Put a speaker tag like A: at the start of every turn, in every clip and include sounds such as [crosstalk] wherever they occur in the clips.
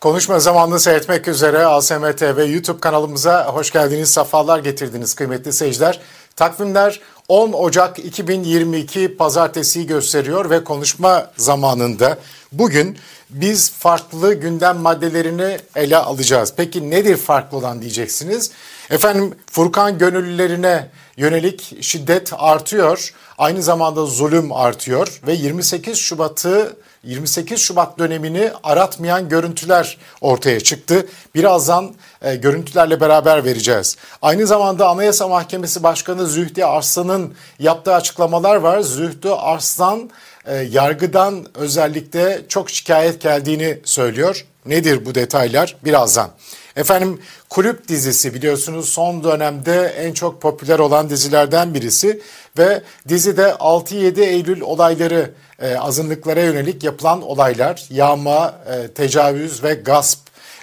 A: Konuşma zamanını seyretmek üzere ASM TV YouTube kanalımıza hoş geldiniz, safalar getirdiniz kıymetli seyirciler. Takvimler 10 Ocak 2022 pazartesiyi gösteriyor ve konuşma zamanında bugün biz farklı gündem maddelerini ele alacağız. Peki nedir farklı olan diyeceksiniz. Efendim Furkan gönüllülerine yönelik şiddet artıyor. Aynı zamanda zulüm artıyor ve 28 Şubat'ı 28 Şubat dönemini aratmayan görüntüler ortaya çıktı. Birazdan e, görüntülerle beraber vereceğiz. Aynı zamanda Anayasa Mahkemesi Başkanı Zühtü Arslan'ın yaptığı açıklamalar var. Zühtü Arslan e, yargıdan özellikle çok şikayet geldiğini söylüyor. Nedir bu detaylar? Birazdan. Efendim Kulüp dizisi biliyorsunuz son dönemde en çok popüler olan dizilerden birisi ve dizide 6-7 Eylül olayları e, azınlıklara yönelik yapılan olaylar, yağma, e, tecavüz ve gasp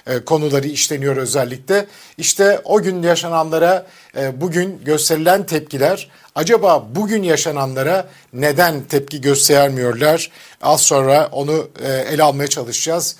A: e, konuları işleniyor özellikle. İşte o gün yaşananlara e, bugün gösterilen tepkiler acaba bugün yaşananlara neden tepki göstermiyorlar? Az sonra onu e, ele almaya çalışacağız.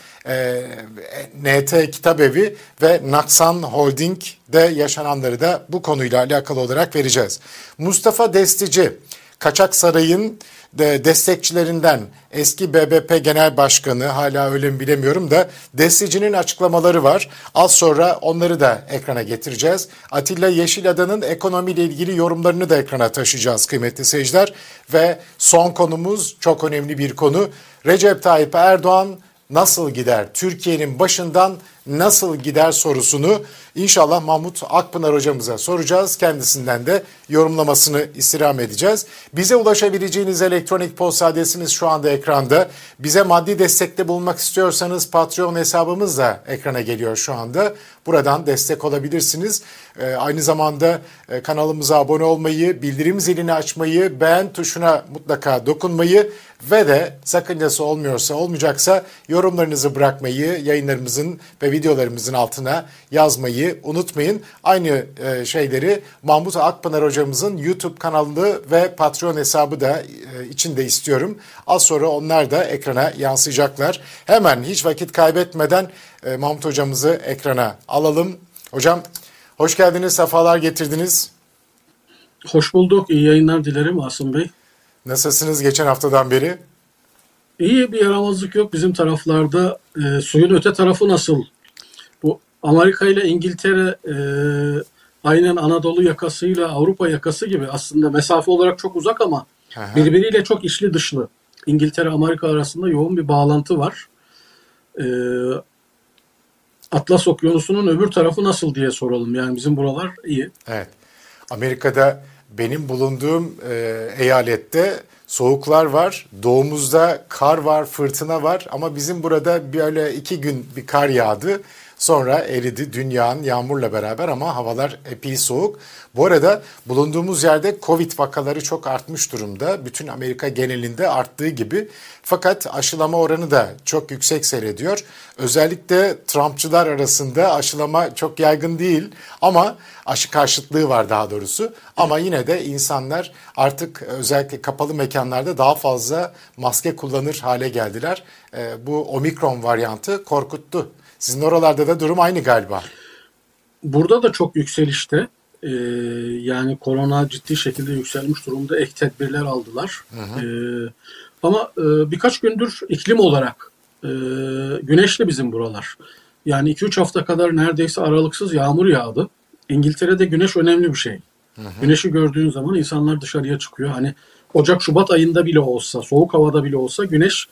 A: NT Kitabevi ve Naksan Holding'de yaşananları da bu konuyla alakalı olarak vereceğiz. Mustafa Destici, Kaçak Saray'ın destekçilerinden eski BBP Genel Başkanı hala öyle mi bilemiyorum da Destici'nin açıklamaları var. Az sonra onları da ekrana getireceğiz. Atilla Yeşilada'nın ekonomiyle ilgili yorumlarını da ekrana taşıyacağız kıymetli seyirciler. Ve son konumuz çok önemli bir konu. Recep Tayyip Erdoğan nasıl gider? Türkiye'nin başından nasıl gider sorusunu inşallah Mahmut Akpınar hocamıza soracağız. Kendisinden de yorumlamasını istirham edeceğiz. Bize ulaşabileceğiniz elektronik posta adresimiz şu anda ekranda. Bize maddi destekte bulunmak istiyorsanız Patreon hesabımız da ekrana geliyor şu anda. Buradan destek olabilirsiniz. Ee, aynı zamanda e, kanalımıza abone olmayı, bildirim zilini açmayı, beğen tuşuna mutlaka dokunmayı ve de sakıncası olmuyorsa olmayacaksa yorumlarınızı bırakmayı, yayınlarımızın ve videolarımızın altına yazmayı unutmayın. Aynı e, şeyleri Mahmut Akpınar hocamızın YouTube kanalı ve Patreon hesabı da e, içinde istiyorum. Az sonra onlar da ekrana yansıyacaklar. Hemen hiç vakit kaybetmeden e, Mahmut hocamızı ekrana alalım. Hocam hoş geldiniz, sefalar getirdiniz.
B: Hoş bulduk. İyi yayınlar dilerim Asım Bey.
A: Nasılsınız geçen haftadan beri?
B: İyi bir yaramazlık yok bizim taraflarda. E, suyun öte tarafı nasıl? Bu Amerika ile İngiltere e, aynen Anadolu yakasıyla Avrupa yakası gibi aslında mesafe olarak çok uzak ama Aha. birbiriyle çok içli dışlı. İngiltere Amerika arasında yoğun bir bağlantı var. E, Atlas Okyanusu'nun öbür tarafı nasıl diye soralım. Yani bizim buralar iyi.
A: Evet. Amerika'da benim bulunduğum e, eyalette soğuklar var. Doğumuzda kar var, fırtına var ama bizim burada böyle iki gün bir kar yağdı. Sonra eridi dünyanın yağmurla beraber ama havalar epey soğuk. Bu arada bulunduğumuz yerde Covid vakaları çok artmış durumda. Bütün Amerika genelinde arttığı gibi. Fakat aşılama oranı da çok yüksek seyrediyor. Özellikle Trumpçılar arasında aşılama çok yaygın değil ama aşı karşıtlığı var daha doğrusu. Ama yine de insanlar artık özellikle kapalı mekanlarda daha fazla maske kullanır hale geldiler. Bu omikron varyantı korkuttu sizin oralarda da durum aynı galiba.
B: Burada da çok yükselişte. Ee, yani korona ciddi şekilde yükselmiş durumda. Ek tedbirler aldılar. Hı hı. Ee, ama e, birkaç gündür iklim olarak e, güneşli bizim buralar. Yani 2-3 hafta kadar neredeyse aralıksız yağmur yağdı. İngiltere'de güneş önemli bir şey. Hı hı. Güneşi gördüğün zaman insanlar dışarıya çıkıyor. Hani Ocak Şubat ayında bile olsa, soğuk havada bile olsa güneş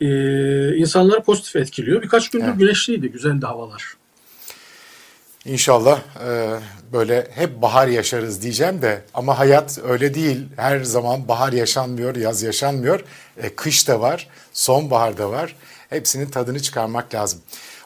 B: e, insanları pozitif etkiliyor. Birkaç gündür evet. güneşliydi, güzeldi havalar.
A: İnşallah e, böyle hep bahar yaşarız diyeceğim de ama hayat öyle değil. Her zaman bahar yaşanmıyor, yaz yaşanmıyor. E, kış da var, sonbahar da var. Hepsinin tadını çıkarmak lazım.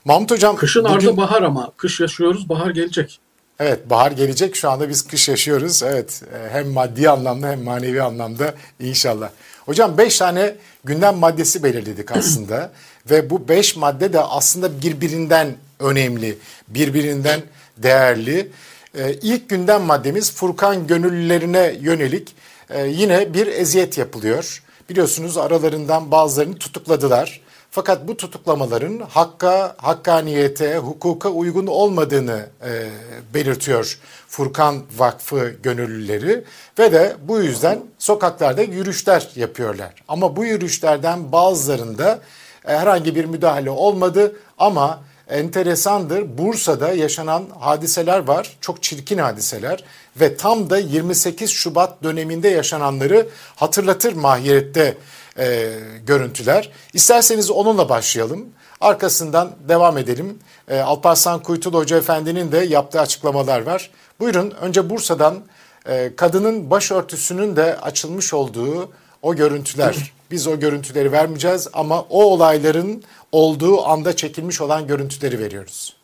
A: Mahmut Hocam...
B: Kışın bugün... ardı bahar ama kış yaşıyoruz, bahar gelecek.
A: Evet bahar gelecek şu anda biz kış yaşıyoruz. Evet e, hem maddi anlamda hem manevi anlamda inşallah. Hocam beş tane gündem maddesi belirledik aslında ve bu beş madde de aslında birbirinden önemli, birbirinden değerli. Ee, ilk gündem maddemiz Furkan gönüllülerine yönelik e, yine bir eziyet yapılıyor. Biliyorsunuz aralarından bazılarını tutukladılar. Fakat bu tutuklamaların hakka, hakkaniyete, hukuka uygun olmadığını e, belirtiyor Furkan Vakfı gönüllüleri ve de bu yüzden sokaklarda yürüyüşler yapıyorlar. Ama bu yürüyüşlerden bazılarında e, herhangi bir müdahale olmadı ama enteresandır. Bursa'da yaşanan hadiseler var. Çok çirkin hadiseler ve tam da 28 Şubat döneminde yaşananları hatırlatır mahiyette e, görüntüler. İsterseniz onunla başlayalım. Arkasından devam edelim. E, Alparslan Kuytul Hoca Efendi'nin de yaptığı açıklamalar var. Buyurun önce Bursa'dan e, kadının başörtüsünün de açılmış olduğu o görüntüler. [laughs] Biz o görüntüleri vermeyeceğiz ama o olayların olduğu anda çekilmiş olan görüntüleri veriyoruz.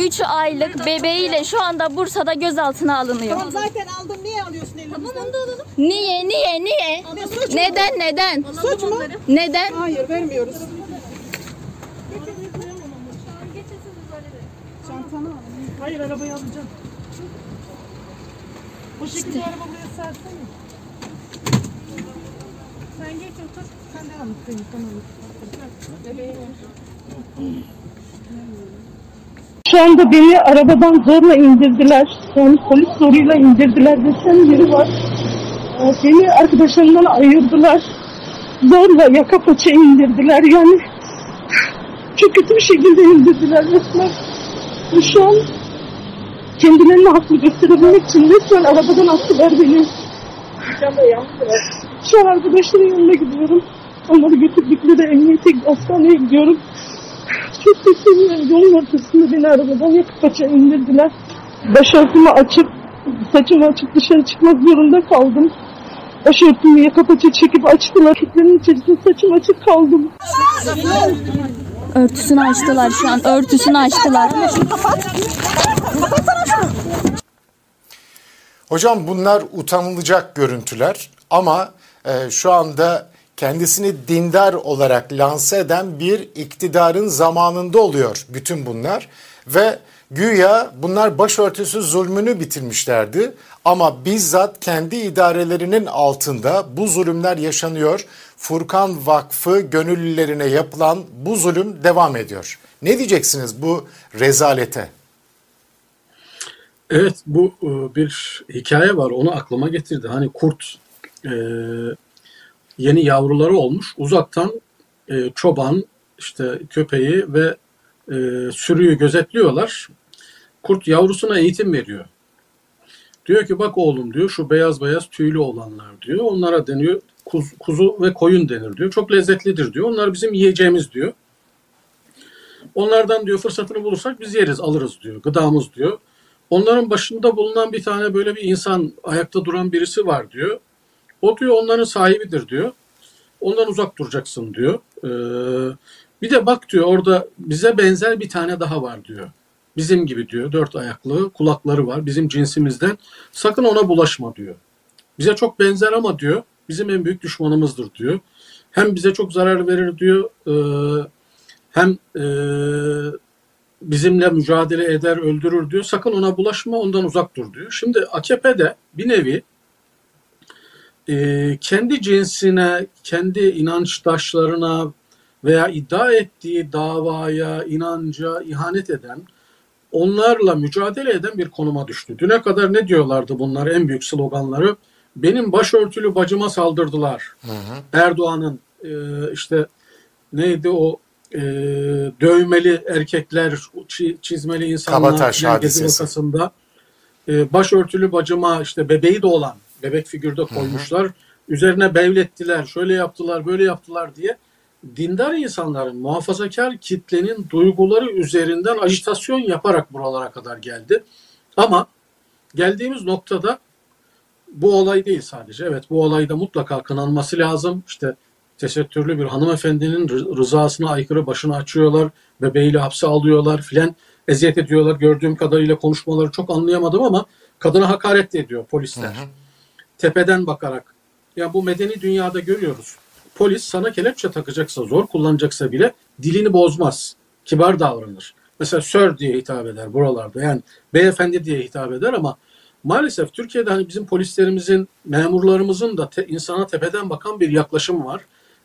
C: 3 aylık bebeğiyle şu anda Bursa'da gözaltına alınıyor.
D: Tamam zaten aldım. Niye alıyorsun elimizden? Tamam onu da alalım.
C: Niye niye niye?
D: Ne suç mu?
C: Neden neden?
D: Suç mu?
C: Neden?
D: Hayır vermiyoruz. Çantanı al. Hayır arabayı alacağım. Bu şekilde araba buraya sersene. Sen geç otur. Sen devam et. Sen tamam. Bebeği ver.
E: Şu anda beni arabadan zorla indirdiler. Yani polis zoruyla indirdiler desem yeri var. Ee, Beni arkadaşlarımdan ayırdılar. Zorla yaka paça indirdiler. Yani [laughs] çok kötü bir şekilde indirdiler resmen. Şu an kendilerini haklı gösterebilmek için resmen arabadan attılar beni. Şu an arkadaşların yanına gidiyorum. Onları götürdükleri emniyete hastaneye gidiyorum. Çok da seviyorum. Yolun ortasında beni arabadan yakıp paça indirdiler. Başörtümü açıp, saçımı açıp dışarı çıkmak zorunda kaldım. Başörtümü yaka paça çekip açtılar. Kitlerin içerisinde saçım açık kaldım.
C: Örtüsünü açtılar şu an. Örtüsünü açtılar.
A: Hocam bunlar utanılacak görüntüler ama e, şu anda kendisini dindar olarak lanse eden bir iktidarın zamanında oluyor bütün bunlar ve güya bunlar başörtüsü zulmünü bitirmişlerdi ama bizzat kendi idarelerinin altında bu zulümler yaşanıyor. Furkan Vakfı gönüllülerine yapılan bu zulüm devam ediyor. Ne diyeceksiniz bu rezalete?
B: Evet bu e, bir hikaye var onu aklıma getirdi. Hani kurt e, yeni yavruları olmuş uzaktan e, çoban işte köpeği ve e, sürüyü gözetliyorlar. Kurt yavrusuna eğitim veriyor. Diyor ki bak oğlum diyor şu beyaz beyaz tüylü olanlar diyor. Onlara deniyor kuz- kuzu ve koyun denir diyor. Çok lezzetlidir diyor. Onlar bizim yiyeceğimiz diyor. Onlardan diyor fırsatını bulursak biz yeriz alırız diyor. Gıdamız diyor. Onların başında bulunan bir tane böyle bir insan ayakta duran birisi var diyor. O diyor onların sahibidir diyor. Ondan uzak duracaksın diyor. Ee, bir de bak diyor orada bize benzer bir tane daha var diyor. Bizim gibi diyor dört ayaklı kulakları var bizim cinsimizden. Sakın ona bulaşma diyor. Bize çok benzer ama diyor bizim en büyük düşmanımızdır diyor. Hem bize çok zarar verir diyor. e, hem e, bizimle mücadele eder, öldürür diyor. Sakın ona bulaşma, ondan uzak dur diyor. Şimdi AKP de bir nevi e, kendi cinsine, kendi inançtaşlarına veya iddia ettiği davaya, inanca ihanet eden, onlarla mücadele eden bir konuma düştü. Düne kadar ne diyorlardı bunlar en büyük sloganları? Benim başörtülü bacıma saldırdılar. Erdoğan'ın e, işte neydi o e, dövmeli erkekler, çi- çizmeli insanlar
A: Kabataş
B: Gezi vakasında e, başörtülü bacıma işte bebeği de olan bebek figürde koymuşlar. Üzerine bevlettiler, şöyle yaptılar, böyle yaptılar diye dindar insanların, muhafazakar kitlenin duyguları üzerinden ajitasyon yaparak buralara kadar geldi. Ama geldiğimiz noktada bu olay değil sadece. Evet bu olayda mutlaka kınanması lazım. İşte tesettürlü bir hanımefendinin rı- rızasına aykırı başını açıyorlar. Bebeğiyle hapse alıyorlar filan. Eziyet ediyorlar. Gördüğüm kadarıyla konuşmaları çok anlayamadım ama kadına hakaret de ediyor polisler. Tepeden bakarak. Ya bu medeni dünyada görüyoruz. Polis sana kelepçe takacaksa, zor kullanacaksa bile dilini bozmaz. Kibar davranır. Mesela sir diye hitap eder buralarda. Yani beyefendi diye hitap eder ama Maalesef Türkiye'de hani bizim polislerimizin, memurlarımızın da te, insana tepeden bakan bir yaklaşım var.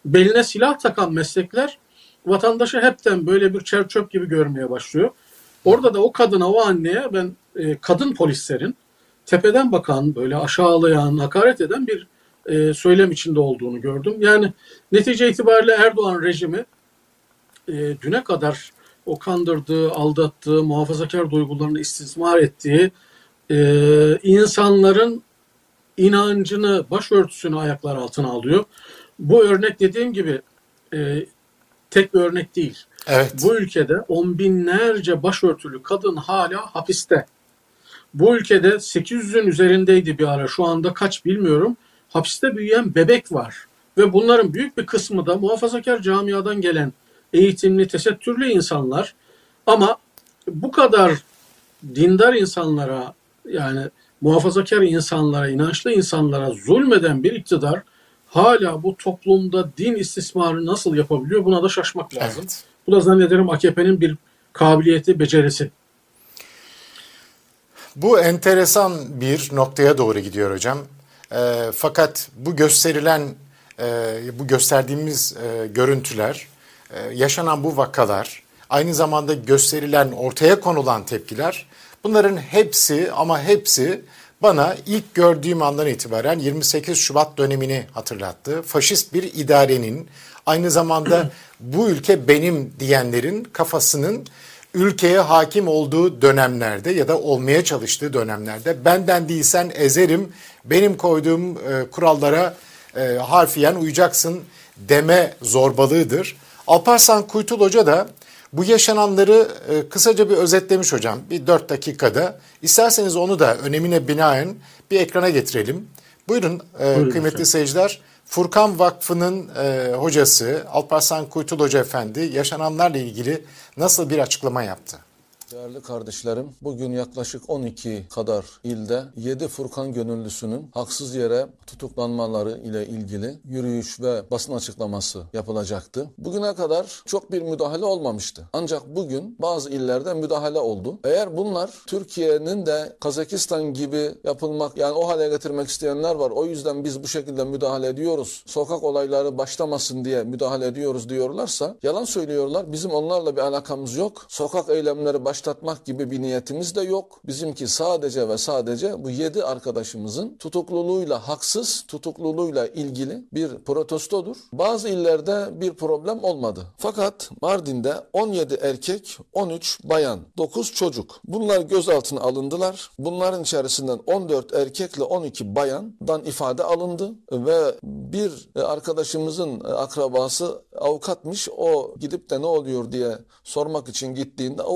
B: Beline silah takan meslekler vatandaşı hepten böyle bir çer çöp gibi görmeye başlıyor. Orada da o kadına, o anneye ben e, kadın polislerin tepeden bakan, böyle aşağılayan, hakaret eden bir e, söylem içinde olduğunu gördüm. Yani netice itibariyle Erdoğan rejimi e, düne kadar o kandırdığı, aldattığı, muhafazakar duygularını istismar ettiği e, insanların inancını, başörtüsünü ayaklar altına alıyor. Bu örnek dediğim gibi e, tek bir örnek değil.
A: Evet.
B: Bu ülkede on binlerce başörtülü kadın hala hapiste. Bu ülkede 800'ün üzerindeydi bir ara. Şu anda kaç bilmiyorum. Hapiste büyüyen bebek var. Ve bunların büyük bir kısmı da muhafazakar camiadan gelen eğitimli, tesettürlü insanlar. Ama bu kadar dindar insanlara yani muhafazakar insanlara, inançlı insanlara zulmeden bir iktidar hala bu toplumda din istismarı nasıl yapabiliyor buna da şaşmak lazım.
A: Evet.
B: Bu da zannederim AKP'nin bir kabiliyeti, becerisi.
A: Bu enteresan bir noktaya doğru gidiyor hocam. E, fakat bu gösterilen, e, bu gösterdiğimiz e, görüntüler, e, yaşanan bu vakalar, aynı zamanda gösterilen, ortaya konulan tepkiler, bunların hepsi ama hepsi bana ilk gördüğüm andan itibaren 28 Şubat dönemini hatırlattı. Faşist bir idarenin, aynı zamanda [clears throat] bu ülke benim diyenlerin kafasının ülkeye hakim olduğu dönemlerde ya da olmaya çalıştığı dönemlerde benden değilsen ezerim, benim koyduğum e, kurallara e, harfiyen uyacaksın deme zorbalığıdır. Alparslan Kuytul Hoca da bu yaşananları e, kısaca bir özetlemiş hocam bir dört dakikada. İsterseniz onu da önemine binaen bir ekrana getirelim. Buyurun, e,
B: Buyurun
A: kıymetli
B: hocam.
A: seyirciler. Furkan Vakfı'nın e, hocası Alparslan Kuytul Hoca Efendi yaşananlarla ilgili nasıl bir açıklama yaptı?
F: Değerli kardeşlerim, bugün yaklaşık 12 kadar ilde 7 Furkan gönüllüsünün haksız yere tutuklanmaları ile ilgili yürüyüş ve basın açıklaması yapılacaktı. Bugüne kadar çok bir müdahale olmamıştı. Ancak bugün bazı illerde müdahale oldu. Eğer bunlar Türkiye'nin de Kazakistan gibi yapılmak yani o hale getirmek isteyenler var. O yüzden biz bu şekilde müdahale ediyoruz. Sokak olayları başlamasın diye müdahale ediyoruz diyorlarsa yalan söylüyorlar. Bizim onlarla bir alakamız yok. Sokak eylemleri başlatmak gibi bir niyetimiz de yok. Bizimki sadece ve sadece bu 7 arkadaşımızın tutukluluğuyla haksız tutukluluğuyla ilgili bir protestodur. Bazı illerde bir problem olmadı. Fakat Mardin'de 17 erkek, 13 bayan, 9 çocuk. Bunlar gözaltına alındılar. Bunların içerisinden 14 erkekle 12 bayandan ifade alındı ve bir arkadaşımızın akrabası avukatmış. O gidip de ne oluyor diye sormak için gittiğinde o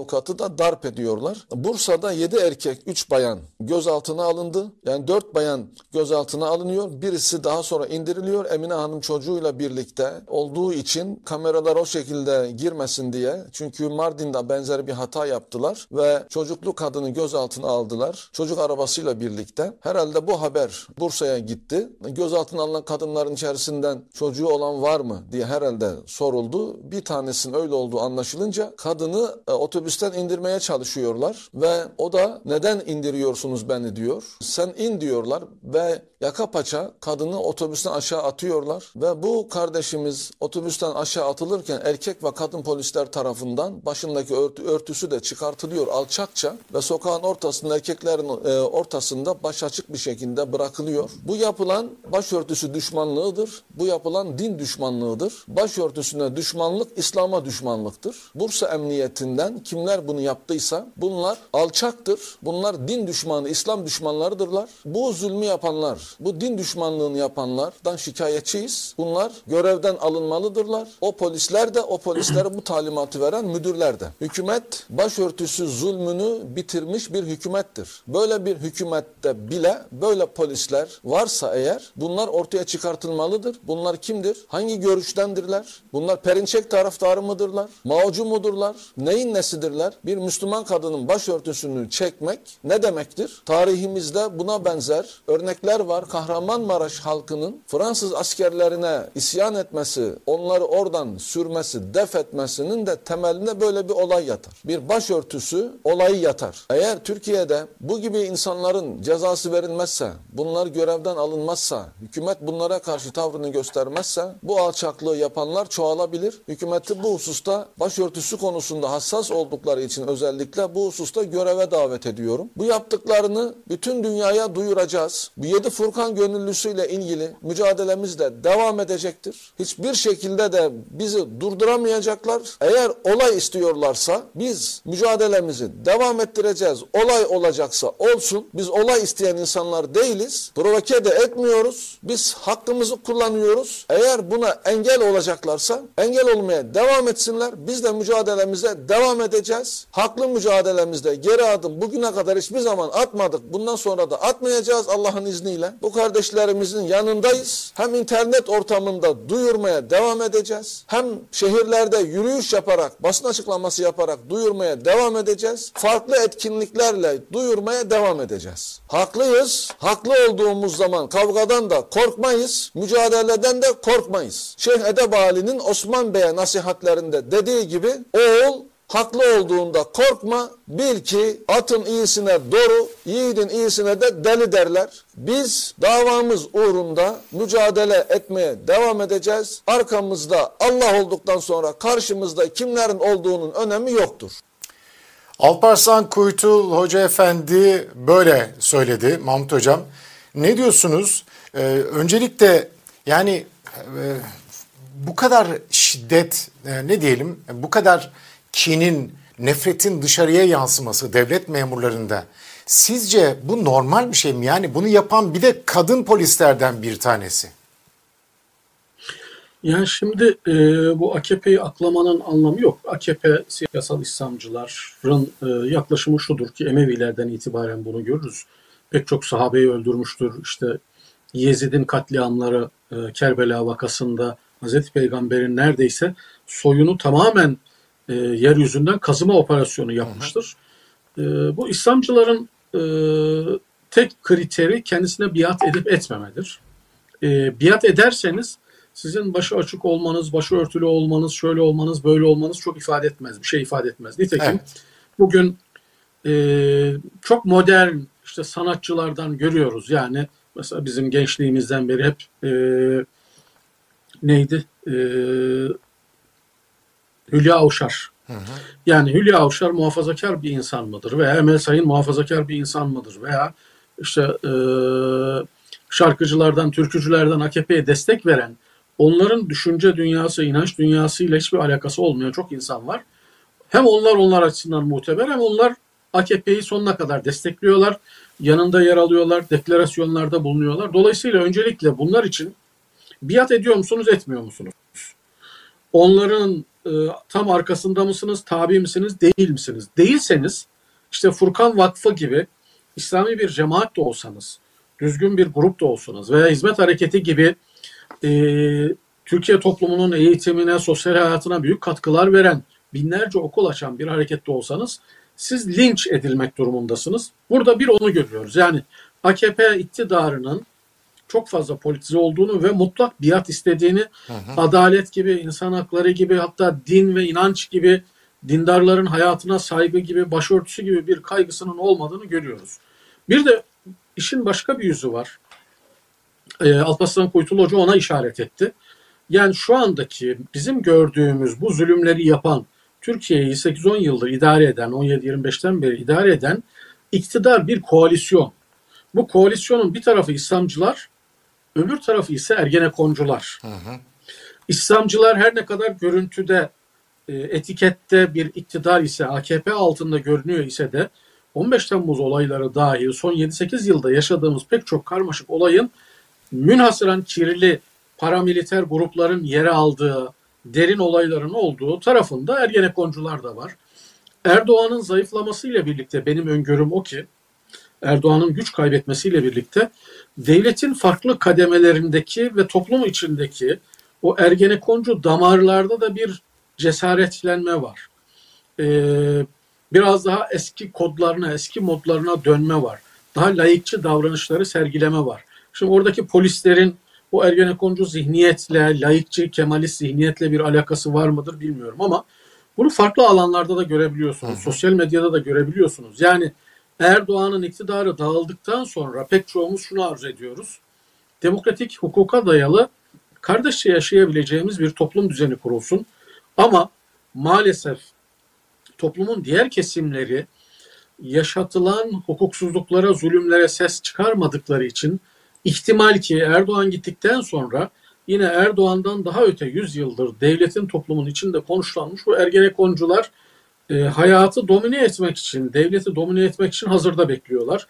F: avukatı da darp ediyorlar. Bursa'da 7 erkek, 3 bayan gözaltına alındı. Yani 4 bayan gözaltına alınıyor. Birisi daha sonra indiriliyor. Emine Hanım çocuğuyla birlikte olduğu için kameralar o şekilde girmesin diye. Çünkü Mardin'de benzer bir hata yaptılar ve çocuklu kadını gözaltına aldılar. Çocuk arabasıyla birlikte. Herhalde bu haber Bursa'ya gitti. Gözaltına alınan kadınların içerisinden çocuğu olan var mı diye herhalde soruldu. Bir tanesinin öyle olduğu anlaşılınca kadını e, otobüsten indirmeye çalışıyorlar ve o da neden indiriyorsunuz beni diyor. Sen in diyorlar ve yaka paça kadını otobüsten aşağı atıyorlar ve bu kardeşimiz otobüsten aşağı atılırken erkek ve kadın polisler tarafından başındaki örtü, örtüsü de çıkartılıyor alçakça ve sokağın ortasında erkeklerin e, ortasında baş açık bir şekilde bırakılıyor. Bu yapılan başörtüsü düşmanlığıdır. Bu yapılan din düşmanlığıdır. Başörtüsüne düşmanlık İslam'a düşmanlıktır. Bursa Emniyetinden kimler bunu yaptıysa bunlar alçaktır. Bunlar din düşmanı, İslam düşmanlarıdırlar. Bu zulmü yapanlar, bu din düşmanlığını yapanlardan şikayetçiyiz. Bunlar görevden alınmalıdırlar. O polisler de o polislere bu talimatı veren müdürler de. Hükümet başörtüsü zulmünü bitirmiş bir hükümettir. Böyle bir hükümette bile böyle polisler varsa eğer bunlar ortaya çıkartılmalıdır. Bunlar kimdir? Hangi görüştendirler? Bunlar Perinçek taraftarı mıdırlar? Maocu mudurlar? Neyin nesidirler? Bir Müslüman kadının başörtüsünü çekmek ne demektir? Tarihimizde buna benzer örnekler var. Var. Kahramanmaraş halkının Fransız askerlerine isyan etmesi, onları oradan sürmesi, def etmesinin de temelinde böyle bir olay yatar. Bir başörtüsü olayı yatar. Eğer Türkiye'de bu gibi insanların cezası verilmezse, bunlar görevden alınmazsa, hükümet bunlara karşı tavrını göstermezse bu alçaklığı yapanlar çoğalabilir. Hükümeti bu hususta başörtüsü konusunda hassas oldukları için özellikle bu hususta göreve davet ediyorum. Bu yaptıklarını bütün dünyaya duyuracağız. Bu yedi Furkan gönüllüsüyle ilgili mücadelemiz de devam edecektir. Hiçbir şekilde de bizi durduramayacaklar. Eğer olay istiyorlarsa biz mücadelemizi devam ettireceğiz. Olay olacaksa olsun. Biz olay isteyen insanlar değiliz. Provoke de etmiyoruz. Biz hakkımızı kullanıyoruz. Eğer buna engel olacaklarsa engel olmaya devam etsinler. Biz de mücadelemize devam edeceğiz. Haklı mücadelemizde geri adım bugüne kadar hiçbir zaman atmadık. Bundan sonra da atmayacağız Allah'ın izniyle. Bu kardeşlerimizin yanındayız. Hem internet ortamında duyurmaya devam edeceğiz. Hem şehirlerde yürüyüş yaparak, basın açıklaması yaparak duyurmaya devam edeceğiz. Farklı etkinliklerle duyurmaya devam edeceğiz. Haklıyız. Haklı olduğumuz zaman kavgadan da korkmayız. Mücadeleden de korkmayız. Şeyh Edebali'nin Osman Bey'e nasihatlerinde dediği gibi oğul haklı olduğunda korkma, bil ki atın iyisine doğru, yiğidin iyisine de deli derler. Biz davamız uğrunda mücadele etmeye devam edeceğiz. Arkamızda Allah olduktan sonra karşımızda kimlerin olduğunun önemi yoktur.
A: Alparslan Kuytul Hoca Efendi böyle söyledi Mahmut Hocam. Ne diyorsunuz? Ee, öncelikle yani e, bu kadar şiddet e, ne diyelim bu kadar kinin, nefretin dışarıya yansıması devlet memurlarında sizce bu normal bir şey mi? Yani bunu yapan bir de kadın polislerden bir tanesi.
B: Yani şimdi e, bu AKP'yi aklamanın anlamı yok. AKP siyasal İslamcıların e, yaklaşımı şudur ki Emevilerden itibaren bunu görürüz. Pek çok sahabeyi öldürmüştür. İşte Yezid'in katliamları e, Kerbela vakasında Hazreti Peygamber'in neredeyse soyunu tamamen e, yeryüzünden kazıma operasyonu yapmıştır. E, bu İslamcıların e, tek kriteri kendisine biat edip etmemedir. E, biat ederseniz sizin başı açık olmanız, başı örtülü olmanız, şöyle olmanız, böyle olmanız çok ifade etmez. Bir şey ifade etmez. Nitekim evet. bugün e, çok modern işte sanatçılardan görüyoruz. Yani mesela bizim gençliğimizden beri hep e, neydi? E, Hülya Avşar. Hı hı. Yani Hülya Avşar muhafazakar bir insan mıdır? Veya Emel Sayın muhafazakar bir insan mıdır? Veya işte e, şarkıcılardan, türkücülerden AKP'ye destek veren, onların düşünce dünyası, inanç dünyasıyla hiçbir alakası olmayan çok insan var. Hem onlar onlar açısından muteber hem onlar AKP'yi sonuna kadar destekliyorlar. Yanında yer alıyorlar, deklarasyonlarda bulunuyorlar. Dolayısıyla öncelikle bunlar için biat ediyor musunuz, etmiyor musunuz? Onların e, tam arkasında mısınız, tabi misiniz, değil misiniz? Değilseniz işte Furkan Vakfı gibi İslami bir cemaat de olsanız, düzgün bir grup da olsanız veya hizmet hareketi gibi e, Türkiye toplumunun eğitimine, sosyal hayatına büyük katkılar veren, binlerce okul açan bir harekette olsanız siz linç edilmek durumundasınız. Burada bir onu görüyoruz. Yani AKP iktidarının çok fazla politize olduğunu ve mutlak biat istediğini, hı. adalet gibi, insan hakları gibi hatta din ve inanç gibi dindarların hayatına saygı gibi, başörtüsü gibi bir kaygısının olmadığını görüyoruz. Bir de işin başka bir yüzü var. E, Alparslan Kuytul Hoca ona işaret etti. Yani şu andaki bizim gördüğümüz bu zulümleri yapan, Türkiye'yi 8-10 yıldır idare eden, 17-25'ten beri idare eden iktidar bir koalisyon. Bu koalisyonun bir tarafı İslamcılar, öbür tarafı ise Ergenekoncular. Hı hı. İslamcılar her ne kadar görüntüde, e, etikette bir iktidar ise, AKP altında görünüyor ise de 15 Temmuz olayları dahil son 7-8 yılda yaşadığımız pek çok karmaşık olayın münhasıran kirli paramiliter grupların yere aldığı, derin olayların olduğu tarafında Ergenekoncular da var. Erdoğan'ın zayıflamasıyla birlikte benim öngörüm o ki Erdoğan'ın güç kaybetmesiyle birlikte devletin farklı kademelerindeki ve toplum içindeki o Ergenekoncu damarlarda da bir cesaretlenme var. Ee, biraz daha eski kodlarına, eski modlarına dönme var. Daha layıkçı davranışları sergileme var. Şimdi oradaki polislerin bu Ergenekoncu zihniyetle, laikçi, kemalist zihniyetle bir alakası var mıdır bilmiyorum ama bunu farklı alanlarda da görebiliyorsunuz. Sosyal medyada da görebiliyorsunuz. Yani Erdoğan'ın iktidarı dağıldıktan sonra pek çoğumuz şunu arzu ediyoruz. Demokratik hukuka dayalı kardeşçe yaşayabileceğimiz bir toplum düzeni kurulsun. Ama maalesef toplumun diğer kesimleri yaşatılan hukuksuzluklara, zulümlere ses çıkarmadıkları için ihtimal ki Erdoğan gittikten sonra yine Erdoğan'dan daha öte 100 yıldır devletin toplumun içinde konuşlanmış bu ergenekoncular e, hayatı domine etmek için, devleti domine etmek için hazırda bekliyorlar.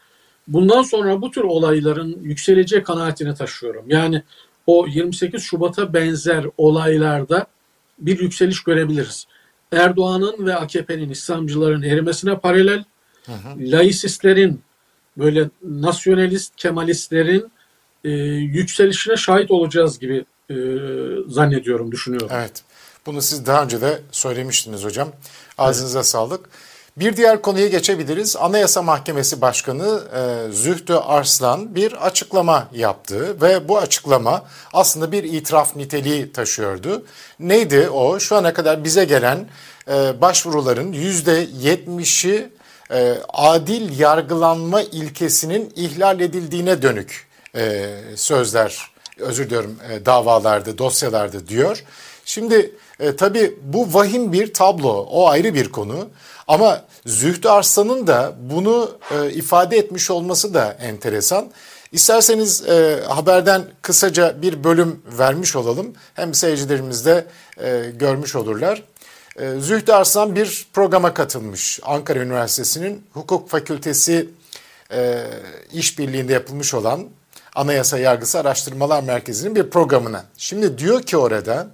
B: Bundan sonra bu tür olayların yükseleceği kanaatini taşıyorum. Yani o 28 Şubat'a benzer olaylarda bir yükseliş görebiliriz. Erdoğan'ın ve AKP'nin İslamcıların erimesine paralel, hı hı. laisistlerin böyle nasyonalist kemalistlerin e, yükselişine şahit olacağız gibi e, zannediyorum, düşünüyorum.
A: Evet. Bunu siz daha önce de söylemiştiniz hocam. Ağzınıza evet. sağlık. Bir diğer konuya geçebiliriz. Anayasa Mahkemesi Başkanı e, Zühtü Arslan bir açıklama yaptı ve bu açıklama aslında bir itiraf niteliği taşıyordu. Neydi o? Şu ana kadar bize gelen e, başvuruların %70'i e, adil yargılanma ilkesinin ihlal edildiğine dönük e, sözler, özür diliyorum e, davalarda, dosyalarda diyor. Şimdi e, tabii bu vahim bir tablo, o ayrı bir konu. Ama Zühtü Arslan'ın da bunu e, ifade etmiş olması da enteresan. İsterseniz e, haberden kısaca bir bölüm vermiş olalım. Hem seyircilerimiz de e, görmüş olurlar. E, Zühtü Arslan bir programa katılmış. Ankara Üniversitesi'nin Hukuk Fakültesi e, işbirliğinde yapılmış olan Anayasa Yargısı Araştırmalar Merkezi'nin bir programına. Şimdi diyor ki orada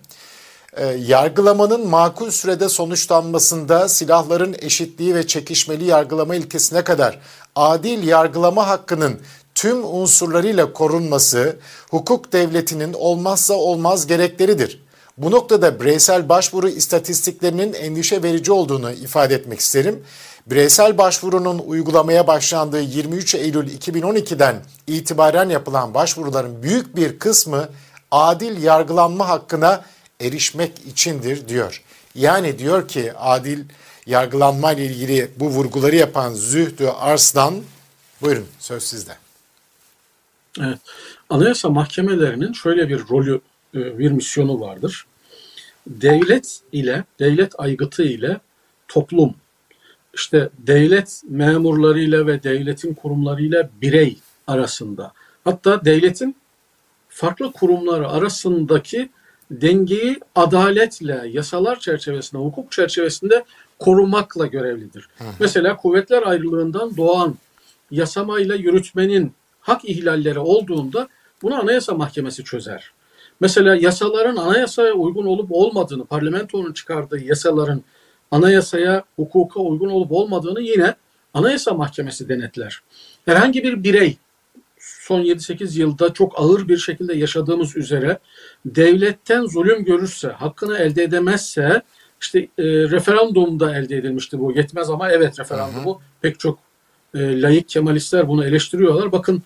A: e, yargılamanın makul sürede sonuçlanmasında silahların eşitliği ve çekişmeli yargılama ilkesine kadar adil yargılama hakkının tüm unsurlarıyla korunması hukuk devletinin olmazsa olmaz gerekleridir. Bu noktada bireysel başvuru istatistiklerinin endişe verici olduğunu ifade etmek isterim. Bireysel başvurunun uygulamaya başlandığı 23 Eylül 2012'den itibaren yapılan başvuruların büyük bir kısmı adil yargılanma hakkına erişmek içindir diyor. Yani diyor ki adil yargılanma ile ilgili bu vurguları yapan Zühdü Arslan buyurun söz sizde.
B: Evet. Anayasa mahkemelerinin şöyle bir rolü, e, bir misyonu vardır. Devlet ile, devlet aygıtı ile toplum, işte devlet memurlarıyla ve devletin kurumlarıyla birey arasında, hatta devletin farklı kurumları arasındaki dengeyi adaletle, yasalar çerçevesinde, hukuk çerçevesinde korumakla görevlidir. Hı hı. Mesela kuvvetler ayrılığından doğan yasamayla yürütmenin hak ihlalleri olduğunda bunu Anayasa Mahkemesi çözer. Mesela yasaların anayasaya uygun olup olmadığını, parlamentonun çıkardığı yasaların anayasaya, hukuka uygun olup olmadığını yine Anayasa Mahkemesi denetler. Herhangi bir birey son 7-8 yılda çok ağır bir şekilde yaşadığımız üzere devletten zulüm görürse, hakkını elde edemezse işte e, referandumda elde edilmişti bu. Yetmez ama evet referandumu. Hı. Pek çok e, layık kemalistler bunu eleştiriyorlar. Bakın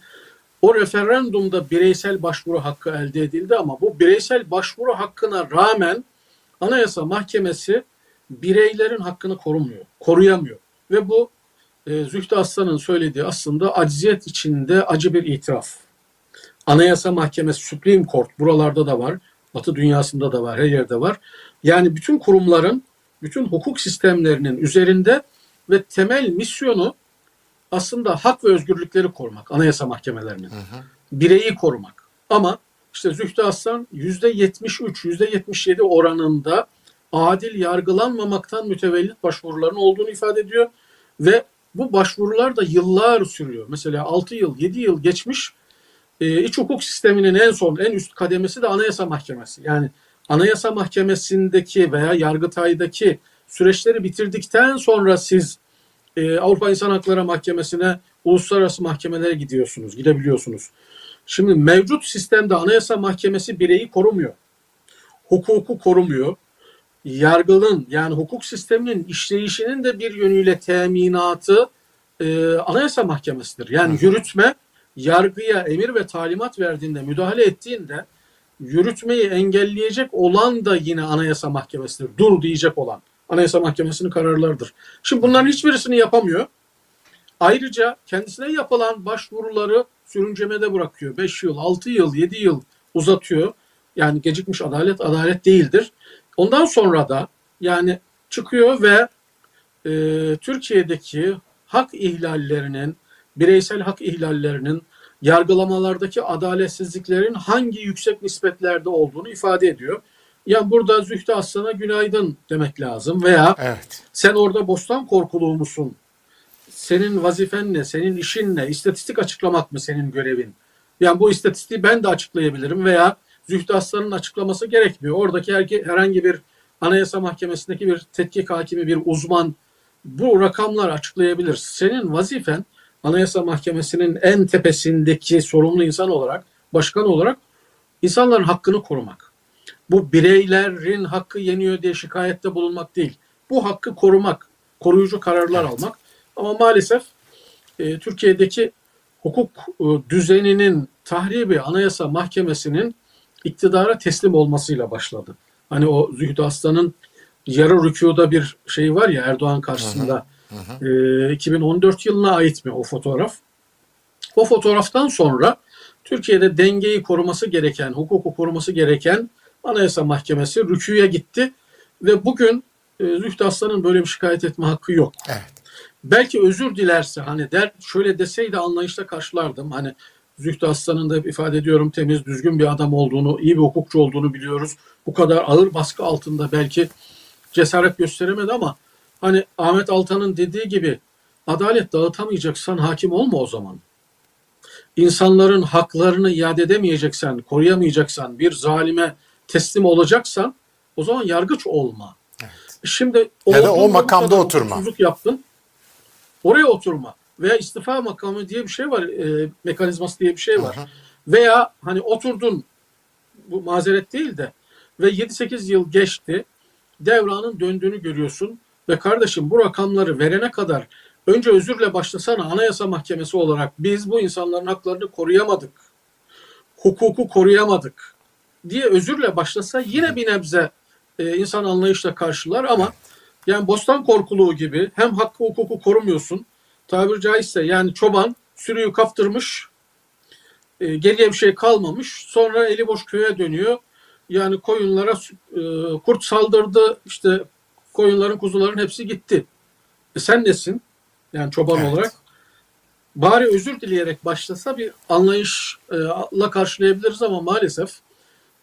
B: o referandumda bireysel başvuru hakkı elde edildi ama bu bireysel başvuru hakkına rağmen Anayasa Mahkemesi bireylerin hakkını korumuyor, koruyamıyor. Ve bu e, Zühtü Aslan'ın söylediği aslında acziyet içinde acı bir itiraf. Anayasa Mahkemesi, Supreme Court buralarda da var. Batı dünyasında da var, her yerde var. Yani bütün kurumların, bütün hukuk sistemlerinin üzerinde ve temel misyonu aslında hak ve özgürlükleri korumak, anayasa mahkemelerinin. Hı hı. Bireyi korumak. Ama işte Zühtü Aslan %73, %77 oranında adil yargılanmamaktan mütevellit başvuruların olduğunu ifade ediyor. Ve bu başvurular da yıllar sürüyor. Mesela 6 yıl, 7 yıl geçmiş e, iç hukuk sisteminin en son, en üst kademesi de Anayasa Mahkemesi. Yani Anayasa Mahkemesi'ndeki veya Yargıtay'daki süreçleri bitirdikten sonra siz e, Avrupa İnsan Hakları Mahkemesi'ne, uluslararası mahkemelere gidiyorsunuz, gidebiliyorsunuz. Şimdi mevcut sistemde Anayasa Mahkemesi bireyi korumuyor. Hukuku korumuyor yargının yani hukuk sisteminin işleyişinin de bir yönüyle teminatı e, Anayasa Mahkemesi'dir. Yani yürütme yargıya emir ve talimat verdiğinde, müdahale ettiğinde yürütmeyi engelleyecek olan da yine Anayasa Mahkemesi'dir. Dur diyecek olan. Anayasa Mahkemesi'nin kararlarıdır. Şimdi bunların hiçbirisini yapamıyor. Ayrıca kendisine yapılan başvuruları sürüncemede bırakıyor. 5 yıl, 6 yıl, 7 yıl uzatıyor. Yani gecikmiş adalet adalet değildir. Ondan sonra da yani çıkıyor ve e, Türkiye'deki hak ihlallerinin, bireysel hak ihlallerinin, yargılamalardaki adaletsizliklerin hangi yüksek nispetlerde olduğunu ifade ediyor. Yani burada Zühtü Aslan'a günaydın demek lazım veya
A: Evet.
B: sen orada bostan korkuluğu musun? Senin vazifen ne? Senin işin ne? İstatistik açıklamak mı senin görevin? Yani bu istatistiği ben de açıklayabilirim veya Zühtü Aslan'ın açıklaması gerekmiyor. Oradaki her- herhangi bir Anayasa Mahkemesi'ndeki bir tetkik hakimi, bir uzman bu rakamları açıklayabilir. Senin vazifen Anayasa Mahkemesi'nin en tepesindeki sorumlu insan olarak, başkan olarak insanların hakkını korumak. Bu bireylerin hakkı yeniyor diye şikayette bulunmak değil. Bu hakkı korumak, koruyucu kararlar
A: Evet.
B: almak. Ama maalesef e, Türkiye'deki hukuk e, düzeninin tahribi Anayasa Mahkemesi'nin iktidara teslim olmasıyla başladı. Hani o Zühdü Aslan'ın yarı rükuda bir şey var ya Erdoğan karşısında. E, 2014 yılına ait mi o fotoğraf? O fotoğraftan sonra Türkiye'de dengeyi koruması gereken, hukuku koruması gereken Anayasa Mahkemesi rüküye gitti ve bugün e, Zühtü Aslan'ın böyle bir şikayet etme hakkı yok.
A: Evet.
B: Belki özür dilerse hani der şöyle deseydi anlayışla karşılardım. Hani Zühtü Aslan'ın da hep ifade ediyorum temiz, düzgün bir adam olduğunu, iyi bir hukukçu olduğunu biliyoruz. Bu kadar ağır baskı altında belki cesaret gösteremedi ama hani Ahmet Altan'ın dediği gibi adalet dağıtamayacaksan hakim olma o zaman. İnsanların haklarını iade edemeyeceksen, koruyamayacaksan, bir zalime teslim olacaksan o zaman yargıç olma. Şimdi
A: Ya da o makamda oturma.
B: yaptın. Oraya oturma. Veya istifa makamı diye bir şey var. E, mekanizması diye bir şey var. Veya hani oturdun bu mazeret değil de ve 7-8 yıl geçti. Devranın döndüğünü görüyorsun ve kardeşim bu rakamları verene kadar önce özürle başlasana Anayasa Mahkemesi olarak biz bu insanların haklarını koruyamadık. Hukuku koruyamadık diye özürle başlasa yine bir nebze e, insan anlayışla karşılar ama yani bostan korkuluğu gibi hem hakkı hukuku korumuyorsun tabiri caizse yani çoban sürüyü kaptırmış e, geriye bir şey kalmamış sonra eli boş köye dönüyor yani koyunlara e, kurt saldırdı işte koyunların kuzuların hepsi gitti. E sen nesin? Yani çoban
A: Evet.
B: olarak. Bari özür dileyerek başlasa bir anlayışla karşılayabiliriz ama maalesef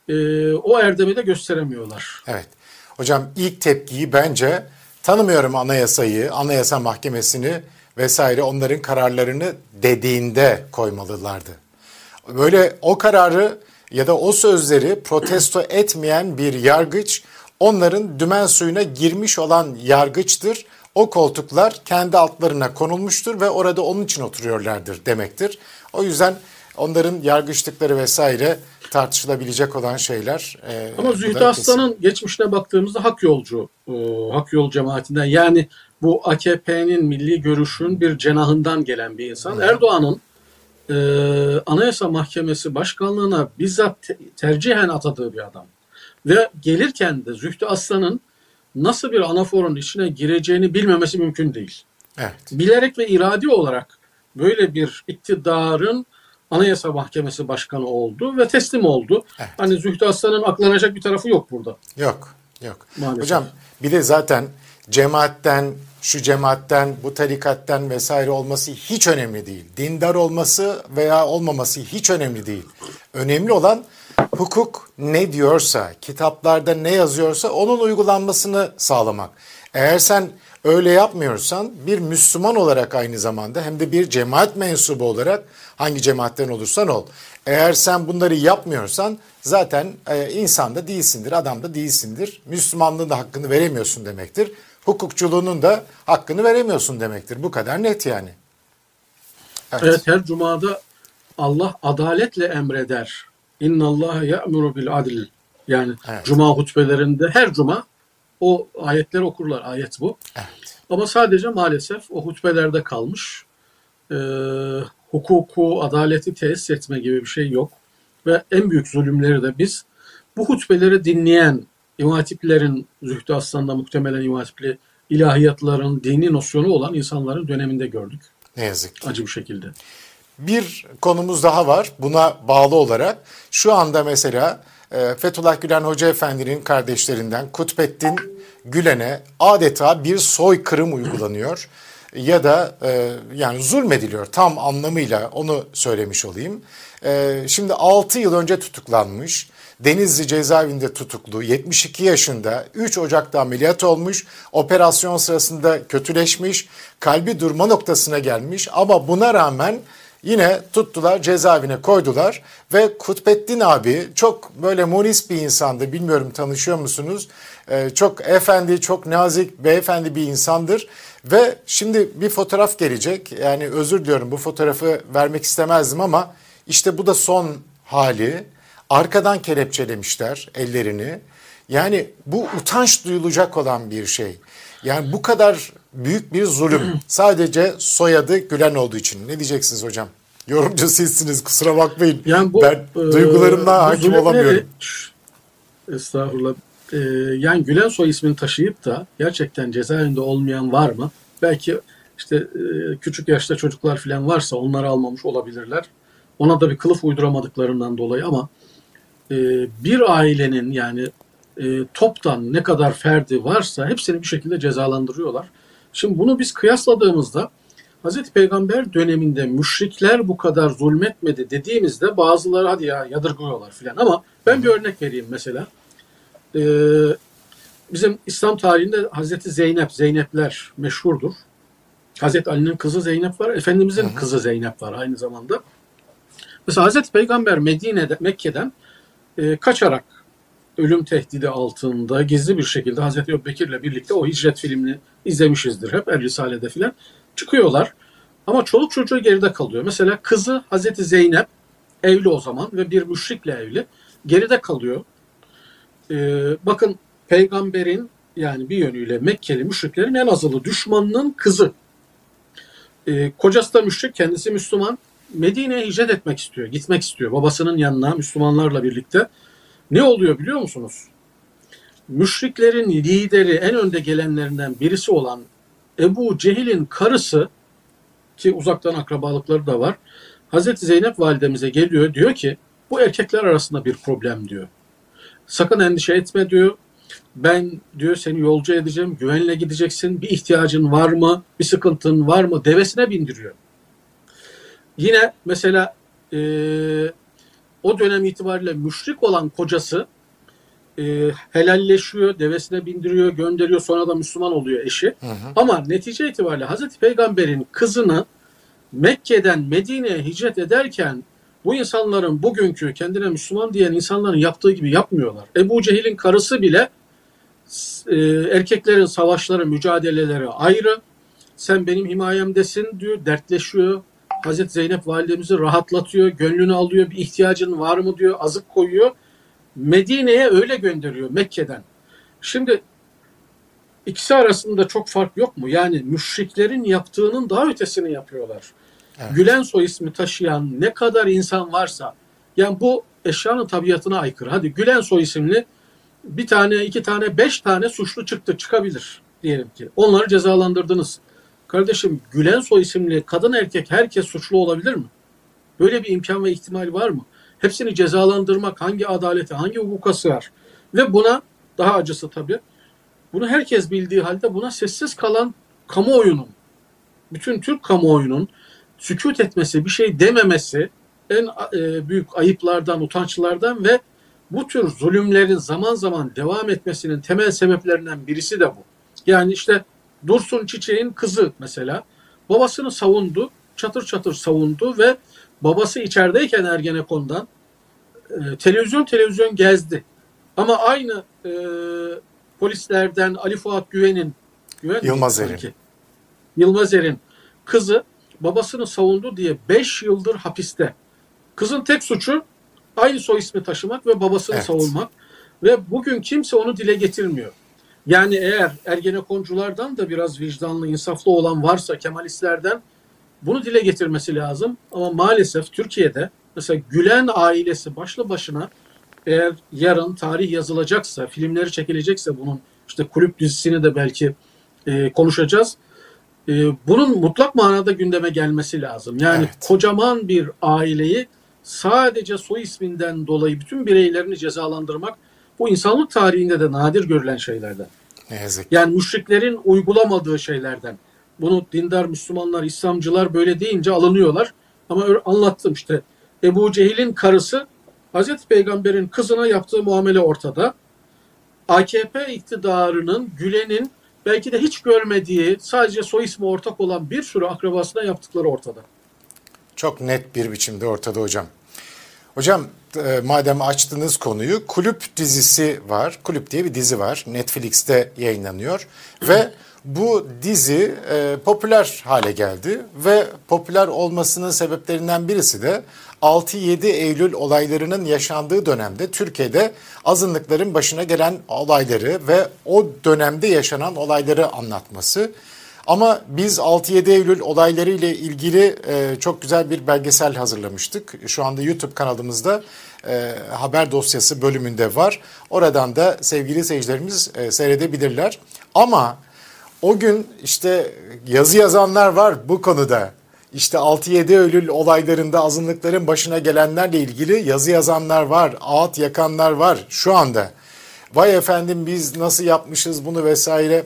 B: e, o erdemi de gösteremiyorlar.
A: Evet. Hocam ilk tepkiyi bence tanımıyorum anayasayı, anayasa mahkemesini vesaire onların kararlarını dediğinde koymalılardı. Böyle o kararı ya da o sözleri protesto [clears throat] etmeyen bir yargıç onların dümen suyuna girmiş olan yargıçtır. O koltuklar kendi altlarına konulmuştur ve orada onun için oturuyorlardır demektir. O yüzden onların yargıçlıkları vesaire tartışılabilecek olan şeyler. e,
B: Ama Zühtü. Aslan'ın geçmişine baktığımızda hak yolcu, e, hak yol cemaatinden yani bu AKP'nin milli görüşün bir cenahından gelen bir insan. Erdoğan'ın e, Anayasa Mahkemesi başkanlığına bizzat te- tercihen atadığı bir adam. Ve gelirken de Zühtü Aslan'ın nasıl bir anaforun içine gireceğini bilmemesi mümkün değil.
A: Evet.
B: Bilerek ve iradi olarak böyle bir iktidarın Anayasa Mahkemesi Başkanı oldu ve teslim oldu.
A: Evet.
B: Hani Zühtü Aslan'ın aklanacak bir tarafı yok burada.
A: Yok, yok.
B: Maalesef.
A: Hocam bir de zaten cemaatten, şu cemaatten, bu tarikatten vesaire olması hiç önemli değil. Dindar olması veya olmaması hiç önemli değil. Önemli olan hukuk ne diyorsa, kitaplarda ne yazıyorsa onun uygulanmasını sağlamak. Eğer sen öyle yapmıyorsan bir Müslüman olarak aynı zamanda hem de bir cemaat mensubu olarak hangi cemaatten olursan ol. Eğer sen bunları yapmıyorsan zaten e, insan da değilsindir, adam da değilsindir. Müslümanlığın da hakkını veremiyorsun demektir. Hukukçuluğunun da hakkını veremiyorsun demektir. Bu kadar net yani. Evet.
B: Evet her cumada Allah adaletle emreder. İnna Allah ya'muru bil adl. Yani
A: Evet.
B: cuma hutbelerinde her cuma o ayetleri okurlar. Ayet bu.
A: evet.
B: Ama sadece maalesef o hutbelerde kalmış. e, hukuku, adaleti tesis etme gibi bir şey yok. Ve en büyük zulümleri de biz bu hutbeleri dinleyen İmam Hatiplerin, Zühtü Aslan'da muhtemelen İmam Hatipli ilahiyatların dini nosyonu olan insanların döneminde gördük.
A: Ne yazık ki.
B: Acı bir şekilde.
A: Bir konumuz daha var buna bağlı olarak. Şu anda mesela e, Fethullah Gülen Hoca Efendi'nin kardeşlerinden Kutbettin Gülen'e adeta bir soykırım uygulanıyor. Ya da e, yani zulmediliyor tam anlamıyla onu söylemiş olayım. E, şimdi 6 yıl önce tutuklanmış. Denizli cezaevinde tutuklu 72 yaşında 3 Ocak'ta ameliyat olmuş. Operasyon sırasında kötüleşmiş. Kalbi durma noktasına gelmiş ama buna rağmen Yine tuttular cezaevine koydular ve Kutbettin abi çok böyle munis bir insandı bilmiyorum tanışıyor musunuz? Ee, çok efendi çok nazik beyefendi bir insandır ve şimdi bir fotoğraf gelecek yani özür diliyorum bu fotoğrafı vermek istemezdim ama işte bu da son hali arkadan kelepçelemişler ellerini yani bu utanç duyulacak olan bir şey. Yani bu kadar büyük bir zulüm. [clears throat] Sadece soyadı Gülen olduğu için. Ne diyeceksiniz hocam? Yorumcu sizsiniz kusura bakmayın. Yani bu, ben e, duygularımla hakim olamıyorum.
B: Estağfurullah. E, yani Gülen soy ismini taşıyıp da gerçekten cezaevinde olmayan var mı? Belki işte e, küçük yaşta çocuklar falan varsa onları almamış olabilirler. Ona da bir kılıf uyduramadıklarından dolayı ama e, bir ailenin yani e, toptan ne kadar ferdi varsa hepsini bir şekilde cezalandırıyorlar. Şimdi bunu biz kıyasladığımızda Hazreti Peygamber döneminde müşrikler bu kadar zulmetmedi dediğimizde bazıları hadi ya yadırgıyorlar filan ama ben bir örnek vereyim mesela. Ee, bizim İslam tarihinde Hazreti Zeynep, Zeynepler meşhurdur. Hazreti Ali'nin kızı Zeynep var, Efendimizin hı hı. kızı Zeynep var aynı zamanda. Mesela Hazreti Peygamber Medine'de, Mekke'den e, kaçarak ölüm tehdidi altında gizli bir şekilde Hazreti Ebubekir'le birlikte o hicret filmini izlemişizdir hep El Risale'de filan. Çıkıyorlar ama çoluk çocuğu geride kalıyor. Mesela kızı Hazreti Zeynep evli o zaman ve bir müşrikle evli. Geride kalıyor. Ee, bakın peygamberin yani bir yönüyle Mekkeli müşriklerin en azılı düşmanının kızı. Ee, kocası da müşrik, kendisi Müslüman. Medine'ye hicret etmek istiyor, gitmek istiyor. Babasının yanına Müslümanlarla birlikte. Ne oluyor biliyor musunuz? Müşriklerin lideri, en önde gelenlerinden birisi olan Ebu Cehil'in karısı ki uzaktan akrabalıkları da var. Hazreti Zeynep validemize geliyor diyor ki bu erkekler arasında bir problem diyor. Sakın endişe etme diyor. Ben diyor seni yolcu edeceğim, güvenle gideceksin. Bir ihtiyacın var mı? Bir sıkıntın var mı? Devesine bindiriyor. Yine mesela e, o dönem itibariyle müşrik olan kocası e, helalleşiyor, devesine bindiriyor, gönderiyor. Sonra da Müslüman oluyor eşi. Hı hı. Ama netice itibariyle Hazreti Peygamber'in kızını Mekke'den Medine'ye hicret ederken bu insanların bugünkü kendine Müslüman diyen insanların yaptığı gibi yapmıyorlar. Ebu Cehil'in karısı bile e, erkeklerin savaşları, mücadeleleri ayrı. Sen benim himayemdesin diyor, dertleşiyor. Hazreti Zeynep validemizi rahatlatıyor, gönlünü alıyor, bir ihtiyacın var mı diyor, azık koyuyor. Medine'ye öyle gönderiyor Mekke'den. Şimdi ikisi arasında çok fark yok mu? Yani müşriklerin yaptığının daha ötesini yapıyorlar. Evet. Gülen soy ismi taşıyan ne kadar insan varsa yani bu eşyanın tabiatına aykırı. Hadi Gülen soy isimli bir tane, iki tane, beş tane suçlu çıktı çıkabilir diyelim ki. Onları cezalandırdınız. Kardeşim Gülen soy isimli kadın erkek herkes suçlu olabilir mi? Böyle bir imkan ve ihtimal var mı? Hepsini cezalandırmak hangi adalete, hangi hukuka sığar? Ve buna daha acısı tabii. Bunu herkes bildiği halde buna sessiz kalan kamuoyunun, bütün Türk kamuoyunun sükut etmesi, bir şey dememesi en e, büyük ayıplardan, utançlardan ve bu tür zulümlerin zaman zaman devam etmesinin temel sebeplerinden birisi de bu. Yani işte Dursun Çiçek'in kızı mesela babasını savundu, çatır çatır savundu ve babası içerideyken Ergenekon'dan e, televizyon televizyon gezdi. Ama aynı e, polislerden Ali Fuat Güven'in Güven
A: Yılmaz Er'in
B: Yılmaz Er'in kızı babasını savundu diye 5 yıldır hapiste. Kızın tek suçu aynı soy ismi taşımak ve babasını evet. savunmak ve bugün kimse onu dile getirmiyor. Yani eğer Ergenekonculardan da biraz vicdanlı, insaflı olan varsa Kemalistlerden Bunu dile getirmesi lazım ama maalesef Türkiye'de mesela Gülen ailesi başlı başına eğer yarın tarih yazılacaksa, filmleri çekilecekse bunun işte kulüp dizisini de belki e, konuşacağız. E, bunun mutlak manada gündeme gelmesi lazım. Yani
A: Evet.
B: kocaman bir aileyi sadece soy isminden dolayı bütün bireylerini cezalandırmak bu insanlık tarihinde de nadir görülen şeylerden.
A: Ne yazık.
B: Yani müşriklerin uygulamadığı şeylerden. Bunu dindar Müslümanlar, İslamcılar böyle deyince alınıyorlar. Ama anlattım işte. Ebu Cehil'in karısı Hazreti Peygamber'in kızına yaptığı muamele ortada. AKP iktidarının Gülen'in belki de hiç görmediği sadece soy ismi ortak olan bir sürü akrabasına yaptıkları ortada.
A: Çok net bir biçimde ortada hocam. Hocam e, madem açtınız konuyu kulüp dizisi var. Kulüp diye bir dizi var. Netflix'te yayınlanıyor ve bu dizi e, popüler hale geldi ve popüler olmasının sebeplerinden birisi de 6-7 Eylül olaylarının yaşandığı dönemde Türkiye'de azınlıkların başına gelen olayları ve o dönemde yaşanan olayları anlatması. Ama biz 6-7 Eylül olayları ile ilgili e, çok güzel bir belgesel hazırlamıştık. Şu anda YouTube kanalımızda e, haber dosyası bölümünde var. Oradan da sevgili seyircilerimiz e, seyredebilirler. Ama o gün işte yazı yazanlar var bu konuda. İşte 6-7 Eylül olaylarında azınlıkların başına gelenlerle ilgili yazı yazanlar var, ağıt yakanlar var şu anda. Vay efendim biz nasıl yapmışız bunu vesaire.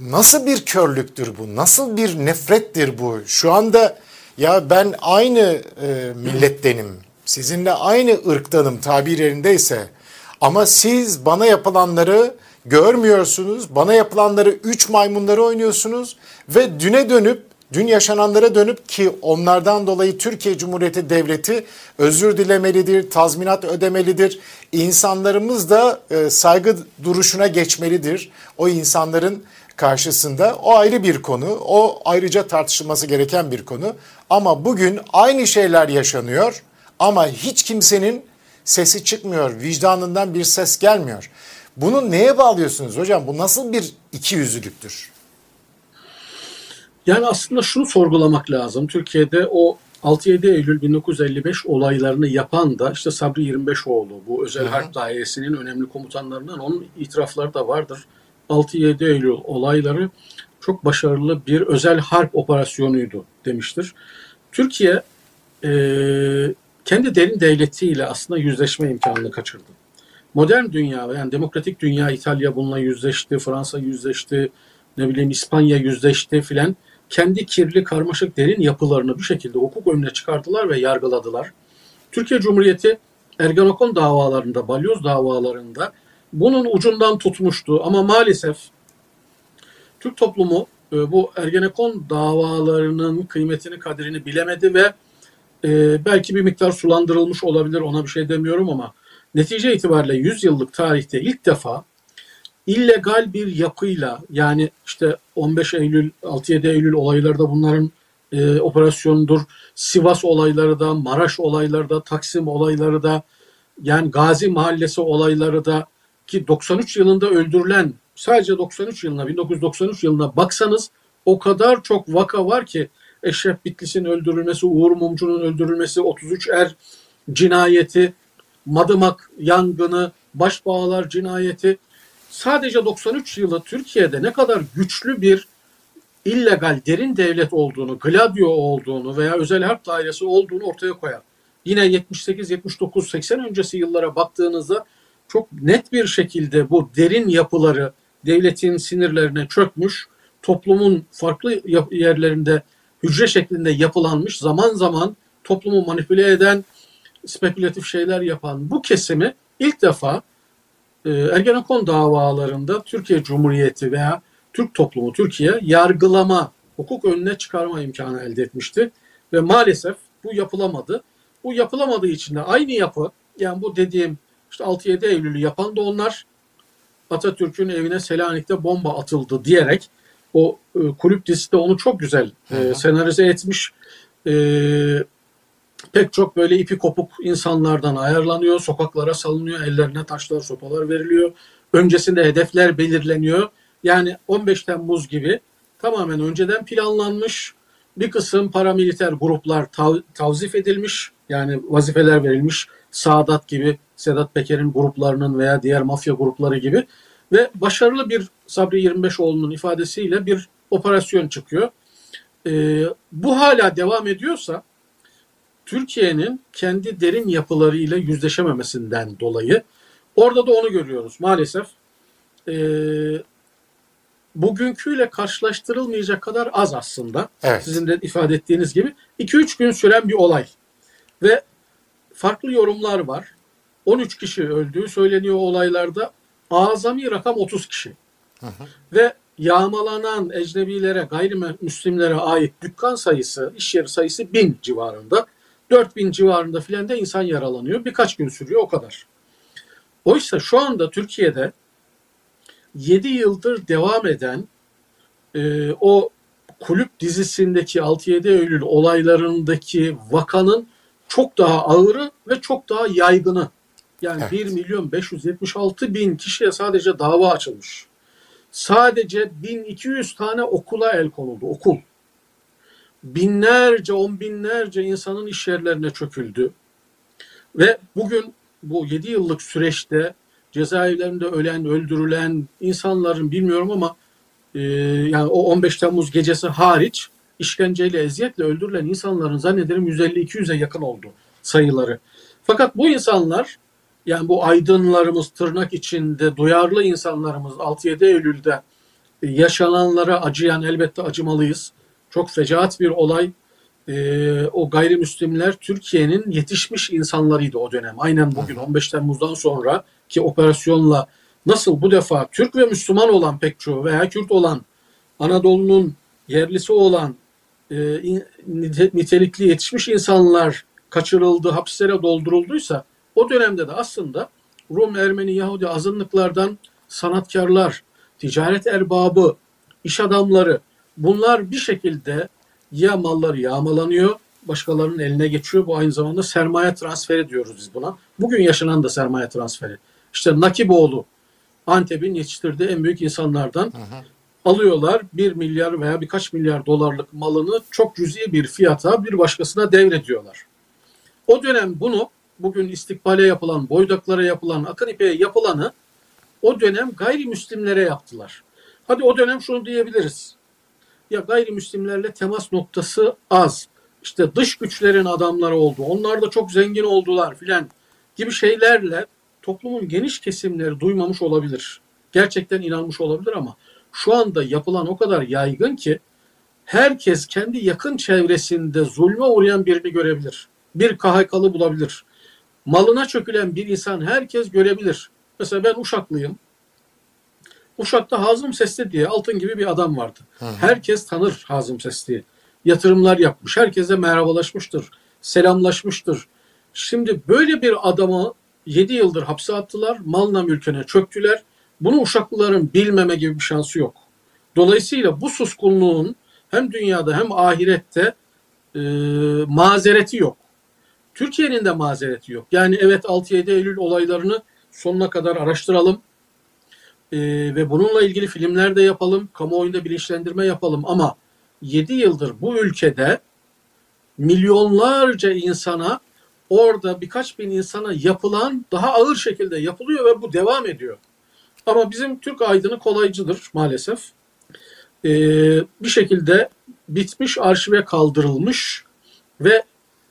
A: Nasıl bir körlüktür bu? Nasıl bir nefrettir bu? Şu anda ya ben aynı e, millettenim. Sizinle aynı ırktanım tabir yerindeyse. Ama siz bana yapılanları görmüyorsunuz. Bana yapılanları üç maymunları oynuyorsunuz. Ve düne dönüp dün yaşananlara dönüp ki onlardan dolayı Türkiye Cumhuriyeti Devleti özür dilemelidir, tazminat ödemelidir. İnsanlarımız da e, saygı duruşuna geçmelidir. O insanların karşısında o ayrı bir konu. O ayrıca tartışılması gereken bir konu. Ama bugün aynı şeyler yaşanıyor ama hiç kimsenin sesi çıkmıyor. Vicdanından bir ses gelmiyor. Bunu neye bağlıyorsunuz hocam? Bu nasıl bir ikiyüzlülüktür?
B: Yani aslında şunu sorgulamak lazım. Türkiye'de o 6-7 Eylül 1955 olaylarını yapan da işte Sabri 25oğlu bu özel harp dairesinin önemli komutanlarından onun itirafları da vardır. 6-7 Eylül olayları çok başarılı bir özel harp operasyonuydu demiştir. Türkiye e, kendi derin devletiyle aslında yüzleşme imkanını kaçırdı. Modern dünya yani demokratik dünya İtalya bununla yüzleşti, Fransa yüzleşti, ne bileyim İspanya yüzleşti filan. Kendi kirli, karmaşık, derin yapılarını bu şekilde hukuk önüne çıkardılar ve yargıladılar. Türkiye Cumhuriyeti Ergenekon davalarında, balyoz davalarında bunun ucundan tutmuştu ama maalesef Türk toplumu e, bu Ergenekon davalarının kıymetini, kaderini bilemedi ve e, belki bir miktar sulandırılmış olabilir ona bir şey demiyorum ama netice itibariyle 100 yıllık tarihte ilk defa illegal bir yapıyla yani işte 15 Eylül 6-7 Eylül olayları da bunların e, operasyonudur. Sivas olayları da, Maraş olayları da, Taksim olayları da yani Gazi Mahallesi olayları da ki 93 yılında öldürülen sadece 93 yılına 1993 yılına baksanız o kadar çok vaka var ki Eşref Bitlis'in öldürülmesi, Uğur Mumcu'nun öldürülmesi, 33 er cinayeti, Madımak yangını, Başbağlar cinayeti sadece 93 yılı Türkiye'de ne kadar güçlü bir illegal derin devlet olduğunu, Gladio olduğunu veya özel harp dairesi olduğunu ortaya koyar. Yine 78, 79, 80 öncesi yıllara baktığınızda çok net bir şekilde bu derin yapıları devletin sinirlerine çökmüş, toplumun farklı yerlerinde hücre şeklinde yapılanmış, zaman zaman toplumu manipüle eden, spekülatif şeyler yapan bu kesimi ilk defa Ergenekon davalarında Türkiye Cumhuriyeti veya Türk toplumu Türkiye yargılama, hukuk önüne çıkarma imkanı elde etmişti. Ve maalesef bu yapılamadı. Bu yapılamadığı için de aynı yapı yani bu dediğim işte 6-7 Eylül'ü yapan da onlar Atatürk'ün evine Selanik'te bomba atıldı diyerek o e, kulüp dizisi de onu çok güzel e, senarize etmiş. E, pek çok böyle ipi kopuk insanlardan ayarlanıyor, sokaklara salınıyor, ellerine taşlar, sopalar veriliyor. Öncesinde hedefler belirleniyor. Yani 15 Temmuz gibi tamamen önceden planlanmış, Bir kısım paramiliter gruplar tav, tavzif edilmiş. Yani vazifeler verilmiş. Saadat gibi, Sedat Peker'in gruplarının veya diğer mafya grupları gibi. Ve başarılı bir Sabri 25oğlu'nun ifadesiyle bir operasyon çıkıyor. Ee, bu hala devam ediyorsa Türkiye'nin kendi derin yapılarıyla yüzleşememesinden dolayı orada da onu görüyoruz maalesef. E, bugünküyle karşılaştırılmayacak kadar az aslında.
A: Evet.
B: Sizin de ifade ettiğiniz gibi. 2-3 gün süren bir olay. Ve farklı yorumlar var. 13 kişi öldüğü söyleniyor olaylarda. Azami rakam 30 kişi. Ve yağmalanan ecnebilere, gayrimüslimlere ait dükkan sayısı, iş yeri sayısı 1000 civarında. 4000 civarında filan da insan yaralanıyor. Birkaç gün sürüyor o kadar. Oysa şu anda Türkiye'de 7 yıldır devam eden e, o kulüp dizisindeki 6-7 Eylül olaylarındaki vakanın çok daha ağırı ve çok daha yaygını. Yani
A: Evet.
B: 1 milyon 576 bin kişiye sadece dava açılmış. Sadece 1200 tane okula el konuldu. Okul. Binlerce, on binlerce insanın iş yerlerine çöküldü. Ve bugün bu 7 yıllık süreçte cezaevlerinde ölen, öldürülen insanların bilmiyorum ama e, yani o 15 Temmuz gecesi hariç işkenceyle, eziyetle öldürülen insanların zannederim 150-200'e yakın oldu sayıları. Fakat bu insanlar yani bu aydınlarımız tırnak içinde duyarlı insanlarımız 6-7 Eylül'de yaşananlara acıyan elbette acımalıyız. Çok fecaat bir olay. Ee, o gayrimüslimler Türkiye'nin yetişmiş insanlarıydı o dönem. Aynen bugün 15 Temmuz'dan sonra ki operasyonla nasıl bu defa Türk ve Müslüman olan pek çoğu veya Kürt olan Anadolu'nun yerlisi olan e, nitelikli yetişmiş insanlar kaçırıldı, hapislere doldurulduysa o dönemde de aslında Rum, Ermeni, Yahudi azınlıklardan sanatkarlar, ticaret erbabı, iş adamları bunlar bir şekilde ya malları yağmalanıyor, başkalarının eline geçiyor. Bu aynı zamanda sermaye transferi diyoruz biz buna. Bugün yaşanan da sermaye transferi. İşte Nakiboğlu Antep'in yetiştirdiği en büyük insanlardan alıyorlar 1 milyar veya birkaç milyar dolarlık malını çok cüzi bir fiyata bir başkasına devrediyorlar. O dönem bunu bugün istikbale yapılan, boydaklara yapılan, akın ipeğe yapılanı o dönem gayrimüslimlere yaptılar. Hadi o dönem şunu diyebiliriz. Ya gayrimüslimlerle temas noktası az. İşte dış güçlerin adamları oldu. Onlar da çok zengin oldular filan gibi şeylerle toplumun geniş kesimleri duymamış olabilir. Gerçekten inanmış olabilir ama şu anda yapılan o kadar yaygın ki herkes kendi yakın çevresinde zulme uğrayan birini görebilir. Bir KHK'lı bulabilir. Malına çökülen bir insan herkes görebilir. Mesela ben Uşaklıyım. Uşak'ta Hazım Sesli diye altın gibi bir adam vardı. Herkes tanır Hazım Sesli'yi. Yatırımlar yapmış. Herkese merhabalaşmıştır. Selamlaşmıştır. Şimdi böyle bir adamı 7 yıldır hapse attılar. Malına mülküne çöktüler. Bunu Uşaklıların bilmeme gibi bir şansı yok. Dolayısıyla bu suskunluğun hem dünyada hem ahirette e, mazereti yok. Türkiye'nin de mazereti yok. Yani evet 6-7 Eylül olaylarını sonuna kadar araştıralım. Ee, ve bununla ilgili filmler de yapalım. Kamuoyunda bilinçlendirme yapalım. Ama 7 yıldır bu ülkede milyonlarca insana orada birkaç bin insana yapılan daha ağır şekilde yapılıyor ve bu devam ediyor. Ama bizim Türk aydını kolaycıdır maalesef. Ee, bir şekilde bitmiş arşive kaldırılmış ve